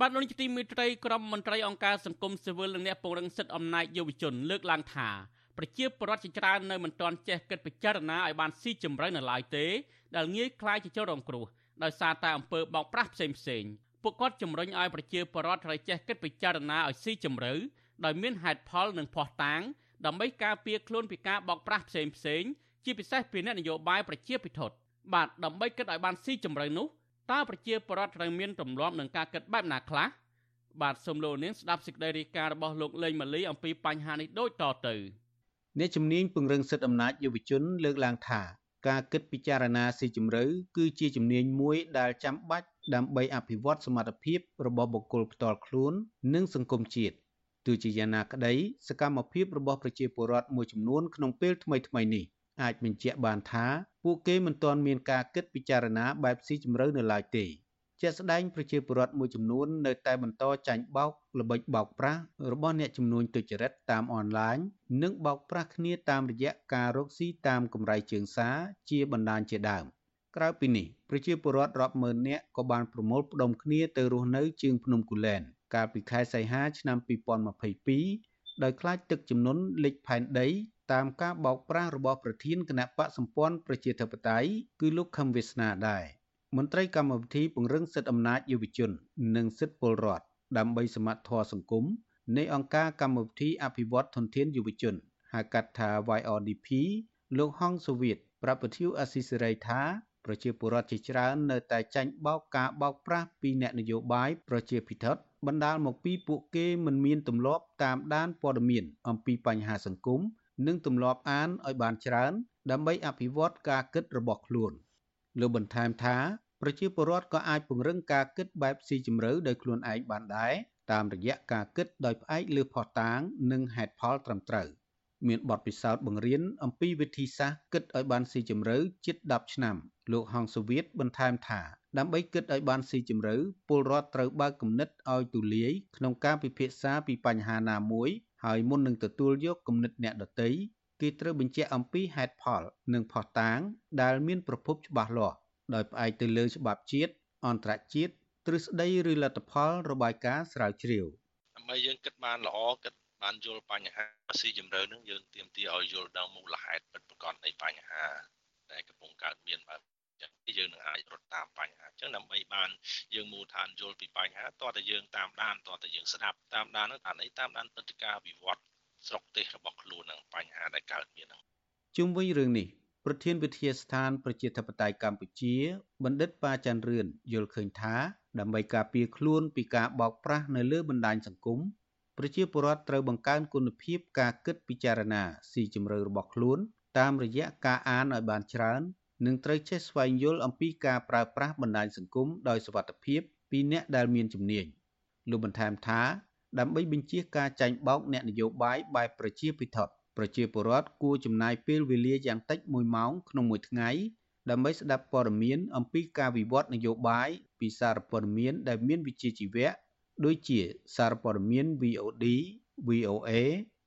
បាទលោកនាយកទីមេត្រីក្រុមមន្ត្រីអង្គការសង្គមស៊ីវិលនិងអ្នកពង្រឹងសិទ្ធិអំណាចយុវជនលើកឡើងថាប្រជាពលរដ្ឋជាច្រើននៅមិនទាន់ចេះគិតពិចារណាឲ្យបានស៊ីជម្រៅនៅឡើយទេ ដែលងាយខ្លាយជាចូលរងគ្រោះដោយសារតែអំពើបោកប្រាស់ផ្សេងផ្សេងពួកគាត់ជំរុញឲ្យប្រជាពលរដ្ឋត្រូវចេះគិតពិចារណាឲ្យស៊ីជម្រៅដោយមានហេតុផលនិងភ័ស្តុតាងដើម្បីការពារខ្លួនពីការបោកប្រាស់ផ្សេងផ្សេងជាពិសេសពីអ្នកនយោបាយប្រជាពិធដ្ឋបាទដើម្បីគិតឲ្យបានស៊ីជម្រៅនោះ តើប្រជាពលរដ្ឋត្រូវមានទម្លាប់នឹងការគិតបែបណាខ្លះបាទសូមលោកនាងស្ដាប់សេចក្តីរាយការណ៍របស់លោកលេងម៉ាលីអំពីបញ្ហានេះដូចតទៅអ្នកជំនាញពង្រឹងសិទ្ធិអំណាចយុវជន លើកឡើងថាការគិតពិចារណាស៊ីជម្រៅគឺជាជំនាញមួយដែលចាំបាច់ដើម្បីអភិវឌ្ឍសមត្ថភាពរបស់បុគ្គលផ្ទាល់ខ្លួន និងសង្គមជាតិទោះជាយ៉ាងណាក្តីសកម្មភាពរបស់ប្រជាពលរដ្ឋមួយចំនួនក្នុងពេលថ្មីៗនេះ អាចបញ្ជាក់បានថាពួកគេមិនទាន់មានការគិតពិចារណាបែបស៊ីជម្រៅនៅឡើយទេជាក់ស្ដែងប្រជាពលរដ្ឋមួយចំនួននៅតែបន្តចាញ់បោកល្បិចបោកប្រាស់របស់អ្នកជំនួញទុច្ចរិតតាមអនឡាញនិងបោកប្រាស់គ្នាតាមរយៈការរកស៊ីតាមកម្រៃជើងសារជាបណ្ដាញជាដើមក្រៅពីនេះប្រជាពលរដ្ឋរាប់ម៉ឺននាក់ក៏បានប្រមូលផ្ដុំគ្នាទៅរស់នៅជើងភ្នំគូលែនកាលពីខែសីហាឆ្នាំ2022ដោយខ្លាចទឹកជំនន់លិចផែនដី តាមការបោកប្រាស់របស់ប្រធានគណៈបកសម្ព័ន្ធប្រជាធិបតេយ្យគឺលោកខឹមវាសនាដែរមន្ត្រីកម្មវិធីពង្រឹងសិទ្ធិអំណាចយុវជន និងសិទ្ធិពលរដ្ឋដើម្បីសមត្ថធម៌សង្គមនៃអង្គការកម្មវិធីអភិវឌ្ឍធនធានយុវជនហៅកាត់ថា YRDP លោកហងសូវៀតប្រាប់វិទ្យុអស៊ីសេរីថាប្រជាពលរដ្ឋជាច្រើននៅតែចាញ់បោកការបោកប្រាស់ពីអ្នកនយោបាយប្រជាភិថុតបណ្ដាលមកពីពួកគេមិនមានទម្លាប់តាមដានព័ត៌មានអំពីបញ្ហាសង្គម និងទម្លាប់អានឲ្យបានច្រើន ដើម្បីអភិវឌ្ឍការគិតរបស់ខ្លួនលោកបន្ថែមថាប្រជាពលរដ្ឋក៏អាចពង្រឹងការគិតបែបស៊ីជម្រៅដោយខ្លួនឯងបានដែរតាមរយៈការគិតដោយផ្អែកលើភស្តុតាង និងហេតុផលត្រឹមត្រូវមានបទពិសោធន៍បង្រៀនអំពីវិធីសាស្ត្រគិតឲ្យបានស៊ីជម្រៅជិត10ឆ្នាំលោកហងសូវៀតបន្ថែមថាដើម្បីគិតឲ្យបានស៊ីជម្រៅពលរដ្ឋត្រូវបើកគំនិតឲ្យទូលាយក្នុងការពិភាក្សាពីបញ្ហាណាមួយ ហើយមុននឹងទទួលយកគំនិតអ្នកដទៃគេត្រូវបញ្ជាក់អំពីហេតុផល និងភស្តុតាង ដែលមានប្រភពច្បាស់លាស់ដោយផ្អែកទៅលើច្បាប់ជាតិអន្តរជាតិទ្រឹស្ដីឬលទ្ធផលរបាយការណ៍ស្រាវជ្រាវដើម្បីយើងគិតបានល្អគិតបានយល់បញ្ហាស៊ីជម្រៅនឹងយើងទៀមទាឲ្យយល់ដល់មូលហេតុពិតប្រាកដនៃបញ្ហាដែលកំពុងកើតមានបែប ចឹងយើងនឹងអាចរត់តាមបញ្ហាអញ្ចឹងដើម្បីបានយើងមូលដ្ឋានយល់ពីបញ្ហាតើតើយើងតាមដានតើតើយើងស្ដាប់តាមដាននោះតាមអីតាមដានព្រឹត្តិការណ៍វិវត្តស្រុកទេសរបស់ខ្លួននឹងបញ្ហាដែលកើតមានហ្នឹងជុំវិញរឿងនេះប្រធានវិទ្យាស្ថានប្រជាធិបតេយ្យកម្ពុជាបណ្ឌិតប៉ាច័ន្ទរឿនយល់ឃើញថាដើម្បីការពារខ្លួនពីការបោកប្រាស់នៅលើបណ្ដាញសង្គមប្រជាពលរដ្ឋត្រូវបង្កើនគុណភាពការគិតពិចារណាស៊ីជម្រៅរបស់ខ្លួនតាមរយៈការអានឲ្យបានច្រើន និងត្រូវចេះស្វែងយល់អំពីការប្រើប្រាស់បណ្ដាញសង្គមដោយសុវត្ថិភាពពីអ្នកដែលមានជំនាញលោកបន្ថែមថាដើម្បីបញ្ជាការចាញ់បោកអ្នកនយោបាយបែបប្រជាពិធដ្ឋប្រជាពលរដ្ឋគួរចំណាយពេលវេលាយ៉ាងតិច1ម៉ោងក្នុងមួយថ្ងៃដើម្បីស្ដាប់ព័ត៌មានអំពីការវិវត្តនយោបាយពីសារព័ត៌មានដែលមានវិជ្ជាជីវៈដូចជាសារព័ត៌មាន VOD, VOA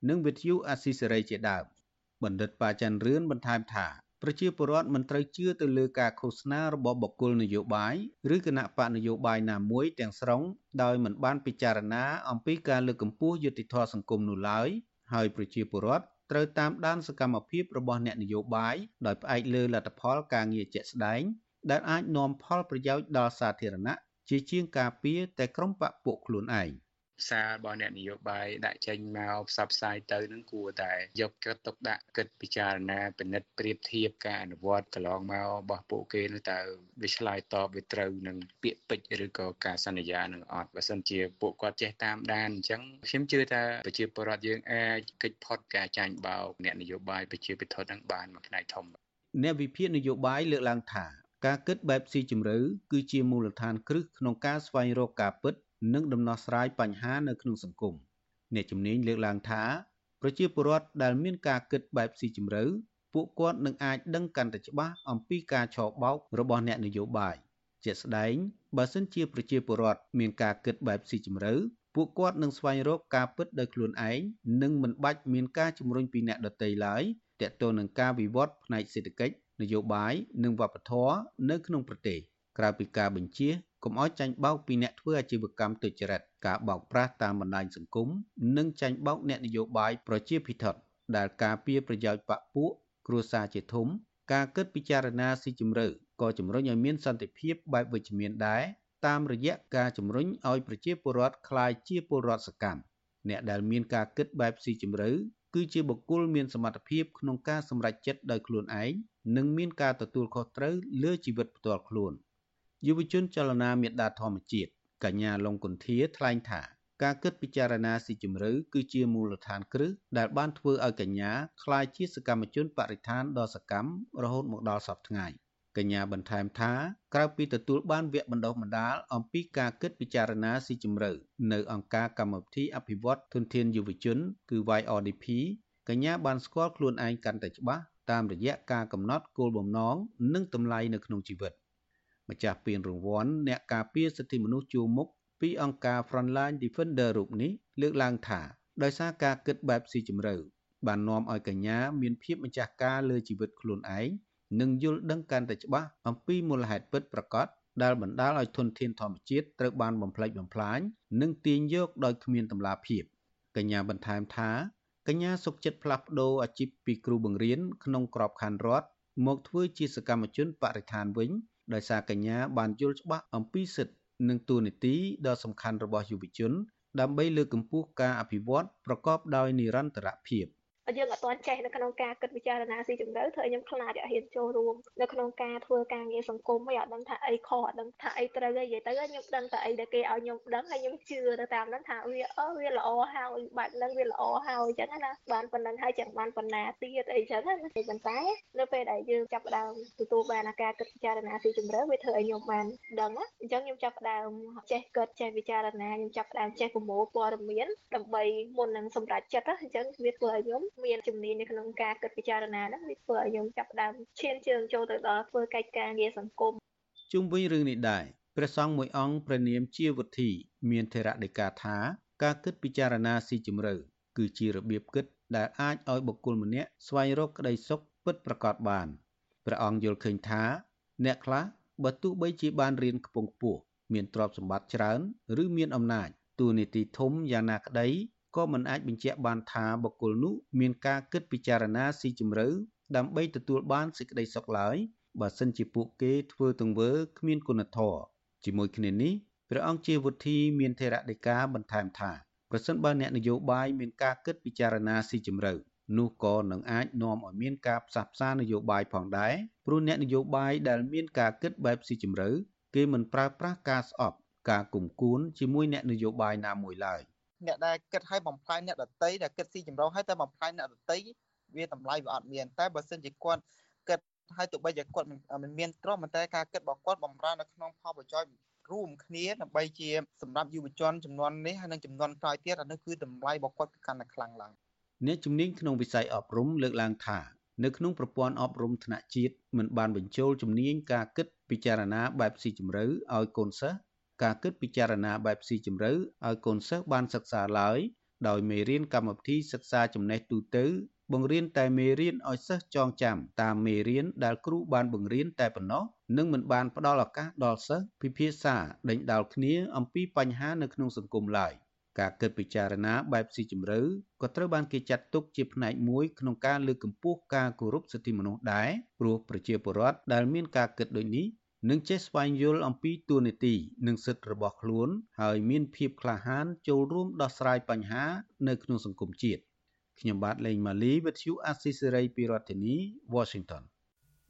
និងវិទ្យុអាស៊ីសេរីជាដើមបណ្ឌិតប៉ាច័ន្ទរឿនបន្ថែមថា ប្រជាពលរដ្ឋមិនត្រូវជឿទៅលើការឃោសនារបស់បុគ្គលនយោបាយឬគណៈបកនយោបាយណាមួយទាំងស្រុងដោយមិនបានពិចារណាអំពីការលើកកម្ពស់យុត្តិធម៌សង្គមនោះឡើយហើយប្រជាពលរដ្ឋត្រូវតាមដានសកម្មភាពរបស់អ្នកនយោបាយដោយផ្អែកលើលទ្ធផលការងារជាក់ស្ដែងដែលអាចនាំផលប្រយោជន៍ដល់សាធារណៈជាជាងការពារតែក្រុមបកពួកខ្លួនឯង សាររបស់អ្នកនយោបាយដាក់ចេញមកផ្សព្វផ្សាយទៅនឹងគួរតែយកគិតទុកដាក់គិតពិចារណាពិនិត្យប្រៀបធៀបការអនុវត្តកន្លងមករបស់ពួកគេនោះតើវាឆ្លើយតបវាត្រូវនឹងពាក្យពេចន៍ឬក៏ការសន្យានឹងអត់បើសិនជាពួកគាត់ចេះតាមដានអញ្ចឹងខ្ញុំជឿថាប្រជាពលរដ្ឋយើងអាចកិច្ចផុតការចាញ់បោកអ្នកនយោបាយប្រជាពិធនឹងបានមួយផ្នែកធំអ្នកវិភាគនយោបាយលើកឡើងថាការគិតបែបស៊ីជម្រៅគឺជាមូលដ្ឋានគ្រឹះក្នុងការស្វែងរកការពិត និងដំណោះស្រាយបញ្ហានៅក្នុងសង្គមអ្នកជំនាញលើកឡើងថាប្រជាពលរដ្ឋដែលមានការគិតបែបស៊ីជម្រៅពួកគាត់នឹងអាចដឹងកាន់តែច្បាស់អំពីការឆបោករបស់អ្នកនយោបាយជាក់ស្ដែងបើសិនជាប្រជាពលរដ្ឋមានការគិតបែបស៊ីជម្រៅពួកគាត់នឹងស្វែងរកការពិតដោយខ្លួនឯងនិងមិនបាច់មានការជំរុញពីអ្នកដទៃឡើយទាក់ទងនឹងការវិវត្តផ្នែកសេដ្ឋកិច្ចនយោបាយនិងវប្បធម៌នៅក្នុងប្រទេស ក្រៅពីការបញ្ជាកុំឲ្យចាញ់បោកពីអ្នកធ្វើអាជីវកម្មទុច្ចរិតការបោកប្រាស់តាមបណ្ដាញសង្គមនិងចាញ់បោកអ្នកនយោបាយប្រជាភិថុតដែលការពារប្រយោជន៍បកពួកគ្រួសារជាធំ ការគិតពិចារណាស៊ីជម្រៅក៏ជំរុញឲ្យមានសន្តិភាពបែបវិជ្ជមានដែរតាមរយៈការជំរុញឲ្យប្រជាពលរដ្ឋក្លាយជាពលរដ្ឋសកម្មអ្នកដែលមានការគិតបែបស៊ីជម្រៅគឺជាបុគ្គលមានសមត្ថភាពក្នុងការសម្រេចចិត្តដោយខ្លួនឯងនិងមានការទទួលខុសត្រូវលើជីវិតផ្ទាល់ខ្លួន។ យុវជនចលនាមេដាធម្មជាតិកញ្ញាលងគុន្ធាថ្លែងថាការគិតពិចារណាស៊ីជម្រៅគឺជាមូលដ្ឋានគ្រឹះដែលបានធ្វើឲ្យកញ្ញាក្លាយជាសកម្មជនបរិស្ថានដ៏សកម្មរហូតមកដល់សពថ្ងៃកញ្ញាបន្ថែមថាក្រៅពីទទួលបានវគ្គបណ្ដុះបណ្ដាលអំពីការគិតពិចារណាស៊ីជម្រៅនៅអង្គការកម្មវិធីអភិវឌ្ឍធនធានយុវជន គឺ YRDP កញ្ញាបានស្គាល់ខ្លួនឯងកាន់តែច្បាស់តាមរយៈការកំណត់គោលបំណងនិងតម្លៃនៅក្នុងជីវិត ម្ចាស់ពានរង្វាន់អ្នកការពារសិទ្ធិមនុស្សជួរមុខពីអង្គការ Frontline Defender រូបនេះលើកឡើងថាដោយសារការគិតបែបស៊ីជម្រៅបាននាំឲ្យកញ្ញាមានភាពម្ចាស់ការលើជីវិតខ្លួនឯងនិងយល់ដឹងកាន់តែច្បាស់អំពីមូលហេតុពិតប្រាកដដែលបណ្ដាលឲ្យធនធានធម្មជាតិត្រូវបានបំផ្លិចបំផ្លាញនិងទាញយកដោយគ្មានតម្លាភាពកញ្ញាបន្ថែមថាកញ្ញាសុខចិត្តផ្លាស់ប្ដូរអាជីពពីគ្រូបង្រៀនក្នុងក្របខ័ណ្ឌរដ្ឋមកធ្វើជាសកម្មជនបរិស្ថានវិញ ដោយសារកញ្ញាបានយល់ច្បាស់អំពីសិទ្ធិនិងទួនាទីដ៏សំខាន់របស់យុវជន ដើម្បីលើកកម្ពស់ការអភិវឌ្ឍប្រកបដោយនិរន្តរភាព។ យើងអត់ទាន់ចេះនៅក្នុងការគិតពិចារណាស៊ីជម្រៅធ្វើឲ្យខ្ញុំខ្លាចអត់ហ៊ានចូលរួមនៅក្នុងការធ្វើការងារសង្គមហើយអត់ដឹងថាអីខុសអត់ដឹងថាអីត្រូវហើយនិយាយទៅខ្ញុំដឹងតែអីដែលគេឲ្យខ្ញុំដឹងហើយខ្ញុំជឿទៅតាមហ្នឹងថាវាអឺវាល្អហើយបែបហ្នឹងវាល្អហើយអញ្ចឹងណាបានប៉ុណ្្នឹងហើយ chẳng បានប៉ុណ្ណាទៀតអីចឹងណាប៉ុន្តែនៅពេលដែលយើងចាប់ផ្ដើមទទួលបានអាការគិតពិចារណាស៊ីជម្រៅវាធ្វើឲ្យខ្ញុំបានដឹងណាអញ្ចឹងខ្ញុំចាប់ផ្ដើមចេះគិតចេះពិចារណាខ្ញុំចាប់ផ្ដើមចេះប្រមូលព័ត៌មានដើម្បីមុននឹងសម្រេចចិត្តអញ្ចឹងវាធ្វើឲ្យខ្ញុំមានជំនាញនៅក្នុងការគិតពិចារណាហ្នឹងវាធ្វើឲ្យខ្ញុំចាប់ផ្ដើមឈានជើងចូលទៅដល់ធ្វើកិច្ចការងារសង្គមជុំវិញរឿងនេះដែរព្រះសង្ឃមួយអង្គព្រះនាមជាវុធី មានថេរដីកាថាការគិតពិចារណាស៊ីជម្រៅគឺជារបៀបគិតដែលអាចឲ្យបុគ្គលម្នាក់ស្វែងរកក្តីសុខពិតប្រាកដបានព្រះអង្គយល់ឃើញថា អ្នកខ្លះបើទោះបីជាបានរៀនខ្ពង់ខ្ពស់មានទ្រព្យសម្បត្តិច្រើន ឬមានអំណាចទូនីតិធំយ៉ាងណាក្តី ក៏មិនអាចបញ្ជាក់បានថាបុគ្គលនោះមានការគិតពិចារណាស៊ីជម្រៅដើម្បីទទួលបានសេចក្តីសុខឡើយបើសិនជាពួកគេធ្វើទង្វើគ្មានគុណធម៌ជាមួយគ្នានេះព្រះអង្គជាវុធីមានថេរដីកាបន្ថែមថាប្រសិនបើអ្នកនយោបាយមានការគិតពិចារណាស៊ីជម្រៅនោះក៏នឹងអាចនាំឲ្យមានការផ្សះផ្សានយោបាយផងដែរព្រោះអ្នកនយោបាយដែលមានការគិតបែបស៊ីជម្រៅគេមិនប្រើប្រាស់ការស្អប់ការគុំគួនជាមួយអ្នកនយោបាយណាមួយឡើយ។ អ្នកដែលគិតឲ្យបំផ្លាញអ្នកដតីដែលគិតស៊ីចម្រោះឲ្យតែបំផ្លាញអ្នកដតីវាតម្លៃវាអត់មានតែបើសិនជាគាត់គិតឲ្យទោះបីជាគាត់មិនមានទ្រព្យតែការគិតរបស់គាត់បំរើនៅក្នុងផលប្រយោជន៍រួមគ្នាដើម្បីជាសម្រាប់យុវជនចំនួននេះហើយនិងចំនួនក្រោយទៀតអានេះគឺតម្លៃរបស់គាត់គឺកាន់តែខ្លាំងឡើងអ្នកជំនាញក្នុងវិស័យអប់រំលើកឡើងថានៅក្នុងប្រព័ន្ធអប់រំថ្នាក់ជាតិមិនបានបញ្ចូលជំនាញការគិតពិចារណាបែបស៊ីជម្រៅឲ្យកូនសិស្ស ការគិតពិចារណាបែបស៊ីជម្រៅឲ្យកូនសិស្សបានសិក្សាឡើយដោយមេរៀនកម្មវិធីសិក្សាចំណេះទូទៅបង្រៀនតែមេរៀនឲ្យសិស្សចងចាំតាមមេរៀនដែលគ្រូបានបង្រៀនតែប៉ុណ្ណោះនិងមិនបានផ្ដល់ឱកាសដល់សិស្សពិភាក្សាដេញដោលគ្នាអំពីបញ្ហានៅក្នុងសង្គមឡើយការគិតពិចារណាបែបស៊ីជម្រៅក៏ត្រូវបានគេចាត់ទុកជាផ្នែកមួយក្នុងការលើកកម្ពស់ការគោរពសិទ្ធិមនុស្សដែរព្រោះប្រជាពលរដ្ឋដែលមានការគិតដូចនេះ នឹងចេះស្វែងយល់អំពីទួលនីតិនិងសិទ្ធិរបស់ខ្លួន ហើយមានភាពក្លាហានចូលរួមដោះស្រាយបញ្ហានៅក្នុងសង្គមជាតិខ្ញុំបាទលេងម៉ាលីវិទ្យុអាស៊ីសេរីពីរដ្ឋធានី Washington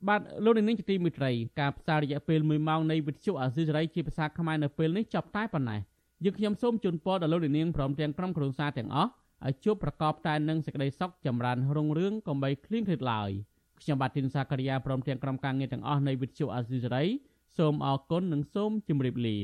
បាទលោកនាងជាទីមេត្រីការផ្សាយរយៈពេល1ម៉ោងនៃវិទ្យុអាស៊ីសេរីជាភាសាខ្មែរនៅពេលនេះចប់តែប៉ុណ្ណេះយើងខ្ញុំសូមជូនពរដល់លោកនាងព្រមទាំងក្រុមគ្រួសារទាំងអស់ឲ្យជួបប្រកបតែនឹងសេចក្តីសុខចម្រើនរុងរឿងកុំបីឃ្លៀងឃ្លាតឡើយ ខ្ញុំបាទទីនសាករិយាព្រមទាំងក្រុមការងារទាំងអស់នៃវិទ្យុអាស៊ីសេរីសូមអរគុណនិងសូមជម្រាបលា